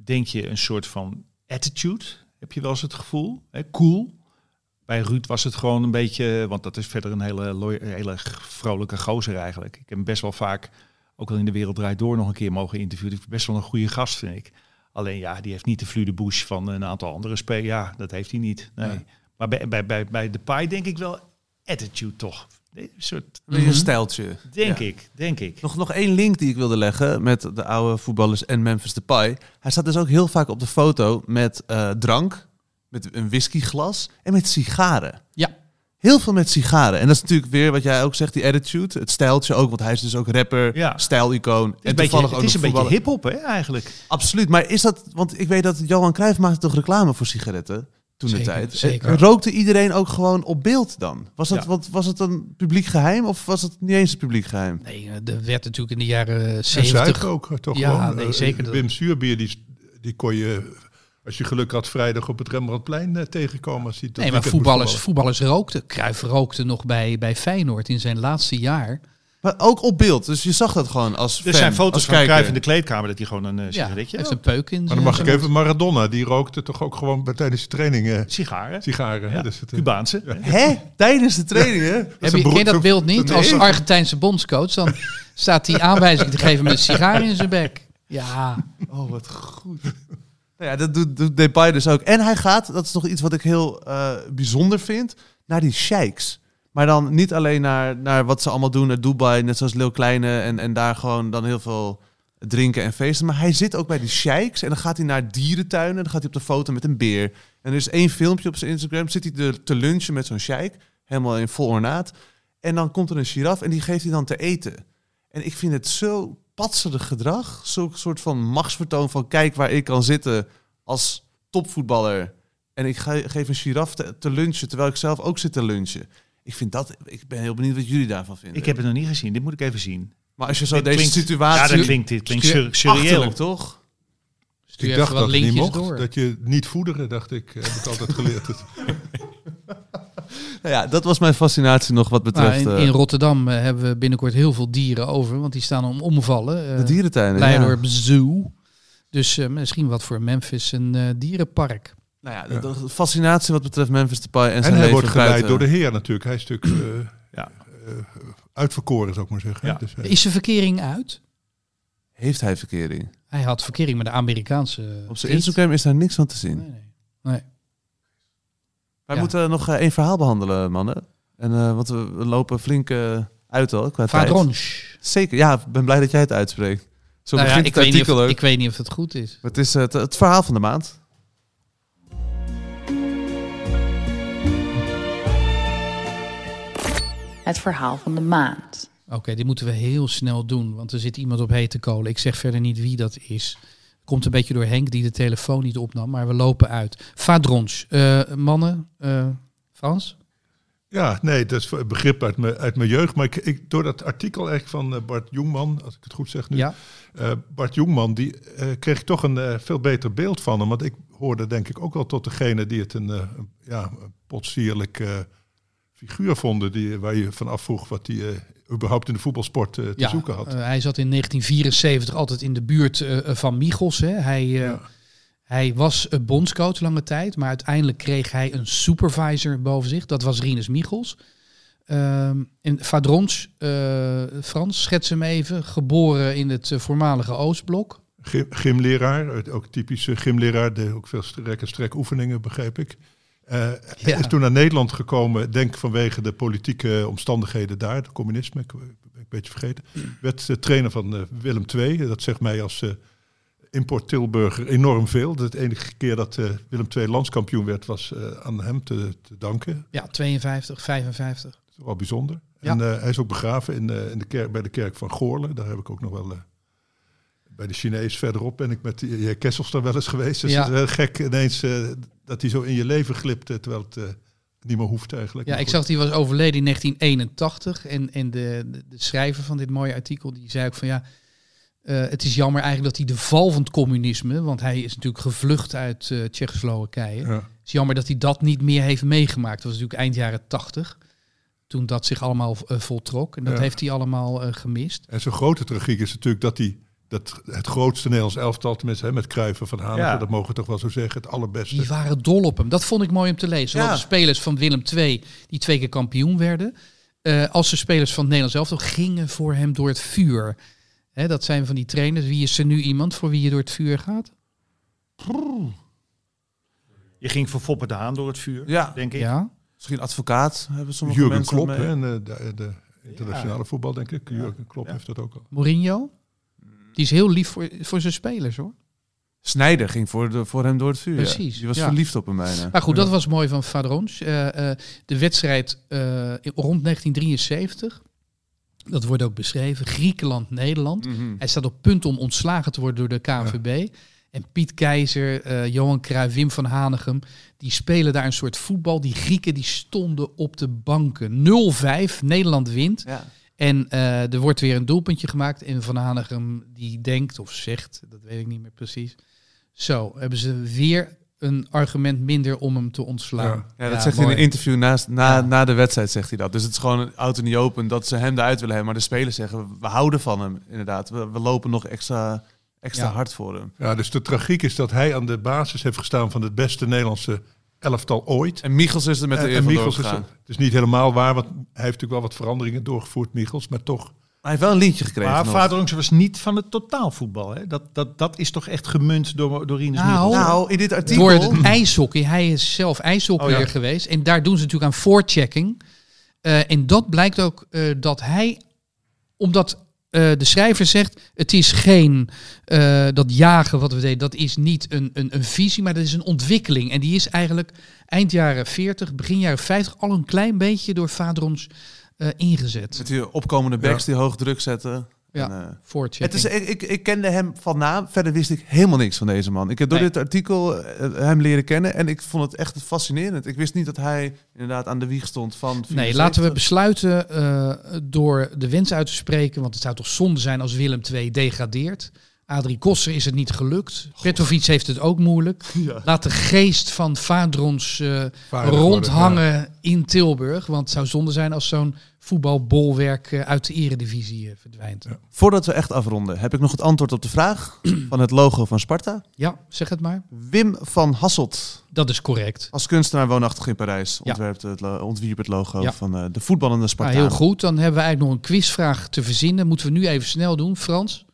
B: denk je, een soort van attitude. Heb je wel eens het gevoel? Hè? Cool. Bij Ruud was het gewoon een beetje, want dat is verder een hele, hele vrolijke gozer eigenlijk. Ik heb hem best wel vaak, ook wel in de wereld draait door, nog een keer mogen interviewen. Ik best wel een goede gast, vind ik. Alleen ja, die heeft niet de Flu de Bush van een aantal andere spelers. Ja, dat heeft hij niet. Nee.
A: Nee.
B: Maar bij, bij, bij, bij de Pai denk ik wel attitude toch. Een soort,
D: Een
A: Mhm.
D: stijltje.
B: denk
D: Ja.
B: ik, denk ik.
D: Nog, nog één link die ik wilde leggen met de oude voetballers en Memphis Depay. Hij staat dus ook heel vaak op de foto met eh, drank, met een whiskyglas en met sigaren.
A: Ja.
D: heel veel met sigaren. En dat is natuurlijk weer wat jij ook zegt, die attitude. Het stijltje ook, want hij is dus ook rapper,
B: Ja.
D: stijlicoon.
B: Het is
D: En
B: een beetje,
D: toevallig
B: het
D: ook
B: is
D: nog
B: een beetje hip-hop, hè, eigenlijk.
D: Absoluut, maar is dat... Want ik weet dat Johan Cruijff maakte toch reclame voor sigaretten toen de tijd.
A: zeker.
D: Eh, Rookte iedereen ook gewoon op beeld dan? Was, dat,
B: Ja.
D: wat, was het een publiek geheim of was het niet eens een publiek geheim?
A: Nee, eh, er werd natuurlijk in de jaren
E: En
A: 70...
E: zuiver ook toch
A: Ja,
E: gewoon.
A: nee,
E: Eh,
A: zeker dat-
E: Wim Suurbier, die, die kon je, als je geluk had, vrijdag op het Rembrandtplein eh, tegenkomen. Als hij dat
A: Nee, maar voetballers, voetballers rookten. Cruijff rookte nog bij, bij Feyenoord in zijn laatste jaar.
D: Maar ook op beeld, dus je zag dat gewoon als
B: Er
D: fan,
B: zijn foto's van. Cruijff in de kleedkamer dat hij gewoon een
A: Ja,
B: sigaretje
A: heeft een peuk in
E: Maar dan mag ik even Maradona, die rookte toch ook gewoon bij- tijdens de training eh,
B: Sigaren.
E: sigaren.
B: Ja,
E: Dus het, eh,
B: Cubaanse.
D: Hè? Tijdens de trainingen?
A: Heb je, ken je dat beeld niet?
E: Nee.
A: Als Argentijnse bondscoach, dan staat hij aanwijzing te geven met een sigaar in zijn bek. Ja,
D: Oh, wat goed. nou ja, dat doet, doet Depay dus ook. En hij gaat, dat is nog iets wat ik heel eh, bijzonder vind, naar die sheiks. Maar dan niet alleen naar, naar wat ze allemaal doen naar Dubai, net zoals Leeuw Kleine. En, en daar gewoon dan heel veel drinken en feesten. Maar hij zit ook bij die sheiks en dan gaat hij naar dierentuinen. Dan gaat hij op de foto met een beer. En er is één filmpje op zijn Instagram. Zit hij te, lunchen met zo'n sheik, helemaal in vol ornaat. En dan komt er een giraf en die geeft hij dan te eten. En ik vind het zo patserig gedrag. Zo'n soort van machtsvertoon van kijk waar ik kan zitten als topvoetballer. En ik ge- geef een giraf te lunchen terwijl ik zelf ook zit te lunchen. Ik vind dat. Ik ben heel benieuwd wat jullie daarvan vinden.
B: Ik heb het nog niet gezien. Dit moet ik even zien.
D: maar als je zo
B: Dit
D: deze
B: klinkt-
D: situatie.
B: Ja, dat klinkt, dit klinkt sur- surreëel.
D: toch?
A: stuur
E: Ik
A: even
E: dacht
A: wat
E: dat het niet
A: linkjes
E: mocht.
A: door.
E: Dat je niet voederen, dacht ik. Heb ik altijd geleerd.
D: Nou ja, dat was mijn fascinatie nog wat
A: Nou,
D: betreft
A: in,
D: eh,
A: in Rotterdam eh, hebben we binnenkort heel veel dieren over, want die staan om omvallen. Eh,
D: de dierentuinen. ja.
A: Leidorp Zoo. Dus eh, misschien wat voor Memphis een eh, dierenpark.
D: Nou ja, de, de fascinatie wat betreft Memphis Depay en
E: En
D: zijn
E: hij
D: leven
E: wordt geleid
D: buiten.
E: door de heer natuurlijk. Hij is natuurlijk eh,
B: Ja.
E: eh, uitverkoren, zou ik maar zeggen.
B: Ja.
E: Dus, eh,
A: Is de verkering uit?
D: Heeft hij verkering?
A: Hij had verkering met de Amerikaanse.
D: Op zijn. Instagram is daar niks van te zien.
A: Nee, nee. nee.
D: Wij
A: Ja.
D: moeten nog eh, één verhaal behandelen, mannen. En, eh, want we, we lopen flink uit al qua tijd.
A: Vadronch.
D: Zeker, ja, ik ben blij dat jij het uitspreekt. Zo
A: Nou ja, ik,
D: het
A: weet niet of, ik weet niet of het goed is.
D: Het is het, het verhaal van de maand.
H: Het verhaal van de maand.
A: Oké, dit moeten we heel snel doen, want er zit iemand op hete kolen. Ik zeg verder niet wie dat is. Komt een beetje door Henk die de telefoon niet opnam, maar we lopen uit. Vadronch, eh, mannen, eh, Frans?
E: Ja, nee, dat is een begrip uit mijn, uit mijn jeugd. Maar ik, ik, door dat artikel eigenlijk van eh, Bart Jongman, als ik het goed zeg nu.
A: Ja.
E: eh, Bart Jongman, die eh, kreeg ik toch een veel beter beeld van hem. Want ik hoorde denk ik ook wel tot degene die het een, eh, ja, een potsierlijk eh, figuur vonden. Die, waar je van afvroeg wat hij eh, überhaupt in de voetbalsport eh, te
A: Ja,
E: zoeken had.
A: eh, hij zat in 1974 altijd in de buurt van Michels. Hè. Hij,
E: Ja.
A: hij was een bondscoach lange tijd, maar uiteindelijk kreeg hij een supervisor boven zich. Dat was Rinus Michels. Ehm en Vadronch, eh, Frans, schets hem even. Geboren in het voormalige Oostblok.
E: Gym- gymleraar, ook typische gymleraar, deed ook veel strek- en strek oefeningen, begreep ik. Eh, Hij
A: Ja.
E: is toen naar Nederland gekomen, denk vanwege de politieke omstandigheden daar, het communisme, ik een beetje vergeten. Werd de trainer van eh, Willem II. Dat zegt mij als eh import Tilburger enorm veel. De enige keer dat eh, Willem II landskampioen werd, was eh, aan hem te, te danken.
A: Ja, 52, 55.
E: Dat is wel bijzonder.
A: Ja.
E: En eh, hij is ook begraven in, eh, in de kerk, bij de kerk van Goorlen. Daar heb ik ook nog wel... eh, bij de Chinees verderop ben ik met de heer Kessels daar wel eens geweest. Dus
A: Ja.
E: het is gek ineens eh, dat hij zo in je leven glipt, eh, terwijl het eh, niet meer hoeft eigenlijk.
A: Ja, ik
E: goed.
A: zag die was overleden in 1981. En, en de, de, de schrijver van dit mooie artikel die zei ook van ja. eh, het is jammer eigenlijk dat hij de val van het communisme, want hij is natuurlijk gevlucht uit eh Tsjechoslowakije.
E: Ja.
A: Het is jammer dat hij dat niet meer heeft meegemaakt. Dat was natuurlijk eind jaren 80, toen dat zich allemaal eh, voltrok. En dat
E: Ja.
A: heeft hij allemaal eh, gemist.
E: En zo'n grote tragiek is natuurlijk dat hij dat het grootste Nederlands elftal, tenminste hè, met Kruiven van Hanegem,
B: Ja.
E: dat mogen we toch wel zo zeggen, het allerbeste.
A: Die waren dol op hem. Dat vond ik mooi om te lezen. Zowel
D: Ja.
A: de spelers van Willem II, die twee keer kampioen werden, eh, als de spelers van het Nederlands elftal gingen voor hem door het vuur. Hè, dat zijn van die trainers. Wie is er nu iemand voor wie je door het vuur gaat?
B: Je ging voor Foppe de Haan door het vuur,
D: Ja.
B: denk ik.
A: Ja.
D: Misschien advocaat hebben sommige
E: Jurgen
D: mensen
E: Klopp
D: mee.
E: hè, en eh, de, de internationale voetbal, denk ik. Jurgen Klopp
B: Ja.
E: heeft dat ook al.
A: Mourinho. Die is heel lief voor, voor zijn spelers hoor.
D: Snijder ging voor, de, voor hem door het vuur. ja.
A: Precies,
D: Die was
A: ja.
D: verliefd op hem bijna.
A: Maar goed, dat was mooi van Vadrons. Eh, eh, de wedstrijd in- rond 1973, dat wordt ook beschreven, Griekenland-Nederland.
D: Mhm.
A: Hij staat op punt om ontslagen te worden door de KNVB. En Piet Keizer, Johan Cruijff, Wim van Hanegem, die spelen daar een soort voetbal. Die Grieken die stonden op de banken. 0-5, Nederland wint.
D: Ja.
A: En eh, er wordt weer een doelpuntje gemaakt. En Van Hanegem die denkt of zegt, dat weet ik niet meer precies. Zo, hebben ze weer een argument minder om hem te ontslaan.
D: Ja, dat zegt hij in een interview naast, na,
A: Ja.
D: na de wedstrijd, zegt hij dat. Dus het is gewoon auto niet open dat ze hem eruit willen hebben. Maar de spelers zeggen, we houden van hem, inderdaad. We, we lopen nog extra, extra
A: Ja.
D: hard voor hem.
E: Ja, dus de tragiek is dat hij aan de basis heeft gestaan van het beste Nederlandse elftal ooit.
D: En Michels is er met de
E: En-
D: eer
E: en Michels is er- Het is niet helemaal waar, want hij heeft natuurlijk wel wat veranderingen doorgevoerd, Michels. Maar toch,
D: Hij heeft wel een lintje gekregen
B: Maar
D: nog.
B: Vaderlangs was niet van het totaalvoetbal. Hè? Dat, dat, dat is toch echt gemunt door, door Rinus
A: Nou,
B: Michels?
D: Nou, in dit artikel...
A: Door het ijshockey. Hij is zelf ijshockeyer
B: Oh, ja.
A: geweest. En daar doen ze natuurlijk aan voorchecking. Eh, en dat blijkt ook eh, dat hij, omdat eh, de schrijver zegt, het is geen, eh, dat jagen wat we deden, dat is niet een, een, een visie, maar dat is een ontwikkeling. En die is eigenlijk eind jaren 40, begin jaren 50 al een klein beetje door Vaderons eh, ingezet.
D: Met die opkomende backs die hoog druk zetten.
A: Ja,
D: En, eh, het is, ik, ik, ik kende hem van naam. Verder wist ik helemaal niks van deze man. Ik heb door
A: Nee.
D: dit artikel eh, hem leren kennen. En ik vond het echt fascinerend. Ik wist niet dat hij inderdaad aan de wieg stond van...
A: Nee,
D: 74.
A: laten we besluiten eh, door de wens uit te spreken, want het zou toch zonde zijn als Willem II degradeert. Adrie Kosser is het niet gelukt. Petrovic heeft het ook moeilijk. Laat de geest van Vadrons eh, rondhangen in Tilburg. Want het zou zonde zijn als zo'n voetbalbolwerk eh, uit de eredivisie eh, verdwijnt. Ja.
D: Voordat we echt afronden, heb ik nog het antwoord op de vraag van het logo van Sparta.
A: zeg het maar.
D: Wim van Hasselt.
A: Dat is correct.
D: Als kunstenaar woonachtig in Parijs
A: Ja.
D: ontwerpt het, ontwierp het logo
A: Ja.
D: van de voetballende
A: Nou,
D: Sparta.
A: heel goed, dan hebben we eigenlijk nog een quizvraag te verzinnen. Moeten we nu even snel doen, Frans?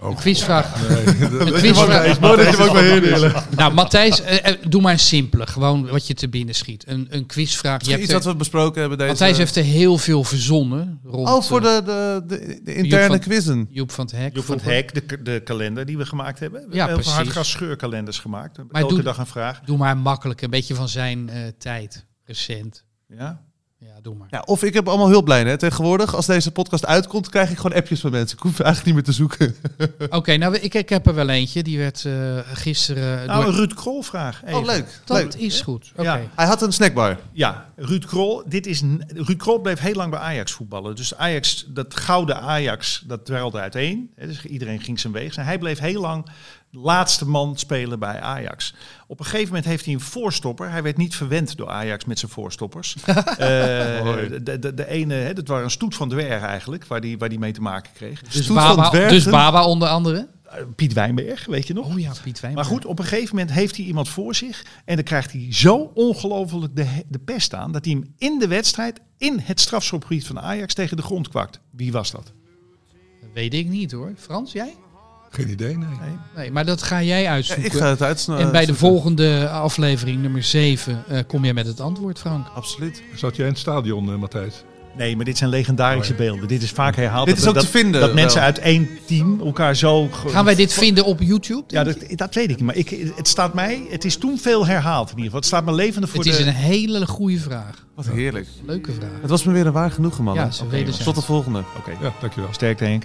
E: Oh.
A: Een quizvraag.
E: Nee,
A: een quizvraag.
E: Matthijs, mooi dat je ook.
A: Nou, Matthijs, eh, eh, doe maar een simpele. Gewoon wat je te binnen schiet. Een, een quizvraag.
D: Misschien
A: hebt
D: iets
A: er-
D: wat we besproken hebben deze...
A: Matthijs heeft er heel veel verzonnen. Rond,
D: Oh, voor
A: eh,
D: de, de, de,
A: Joep
D: interne
A: van-
D: quizzen.
A: Joep van het Hek.
B: Joep van het. Hek, de, de kalender die we gemaakt hebben. We
A: Ja,
B: hebben heel veel
A: precies.
B: hardgas scheurkalenders gemaakt.
A: Maar
B: elke
A: doe-
B: dag een vraag.
A: Doe maar makkelijk. Een beetje van zijn eh, tijd. Recent.
B: Ja?
A: Ja, doe maar.
D: Ja, of ik heb allemaal hulplijn. Hè. Tegenwoordig, als deze podcast uitkomt, krijg ik gewoon appjes van mensen. Ik hoef eigenlijk niet meer te zoeken.
A: Oké, nou ik, ik heb er wel eentje. Die werd eh, gisteren...
B: Nou,
A: door-
B: een Ruud Krol vraag.
D: Oh, leuk.
A: Dat
D: leuk.
A: is goed. Oké.
B: Ja.
D: Hij had een snackbar.
B: Ja, Ruud Krol. Dit is, Ruud Krol bleef heel lang bij Ajax voetballen. Dus Ajax, dat gouden Ajax, dat dwelde uiteen. Hè, Dus iedereen ging zijn weeg. En hij bleef heel lang laatste man spelen bij Ajax. Op een gegeven moment heeft hij een voorstopper. Hij werd niet verwend door Ajax met zijn voorstoppers. Eh, de, de, de ene, hè, dat was een stoet van dwergen eigenlijk, waar die, waar die mee te maken kreeg.
A: Dus,
D: Stoet
A: Baba, dus Baba onder andere.
B: Eh, Piet Wijnberg, weet je nog?
A: Oh ja, Piet Wijn.
B: Maar goed, op een gegeven moment heeft hij iemand voor zich. En dan krijgt hij zo ongelooflijk de, de pest aan. dat hij hem in de wedstrijd. in het strafschopgebied van Ajax tegen de grond kwakt. Wie was dat?
A: Dat weet ik niet hoor. Frans, jij?
E: Geen idee, nee.
A: Nee, maar dat ga jij
D: Ja,
A: uitzoeken.
D: ik ga het uitsnijden.
A: en bij de volgende aflevering, nummer 7, eh, kom jij met het antwoord, Frank.
D: Absoluut.
E: Zat jij in het stadion, eh, Matthijs?
B: Nee, maar dit zijn legendarische
E: Oh ja.
B: beelden. Dit is vaak herhaald.
D: Dit is
B: dat,
D: ook te
B: dat-
D: vinden,
B: Dat mensen
D: wel.
B: uit één team elkaar zo...
A: Gaan wij dit vinden op YouTube?
B: Ja, dat, dat weet ik niet. Maar ik, het staat mij... Het is toen veel herhaald in ieder geval. Het staat me levendig voor
A: Het is
B: de...
A: een hele goede vraag.
D: Wat heerlijk.
A: Leuke vraag.
D: Het was me weer een waar genoegen, man.
A: Ja, ze weten
D: Tot de volgende.
B: Oké,
E: Ja, dankjewel.
B: sterkte Henk.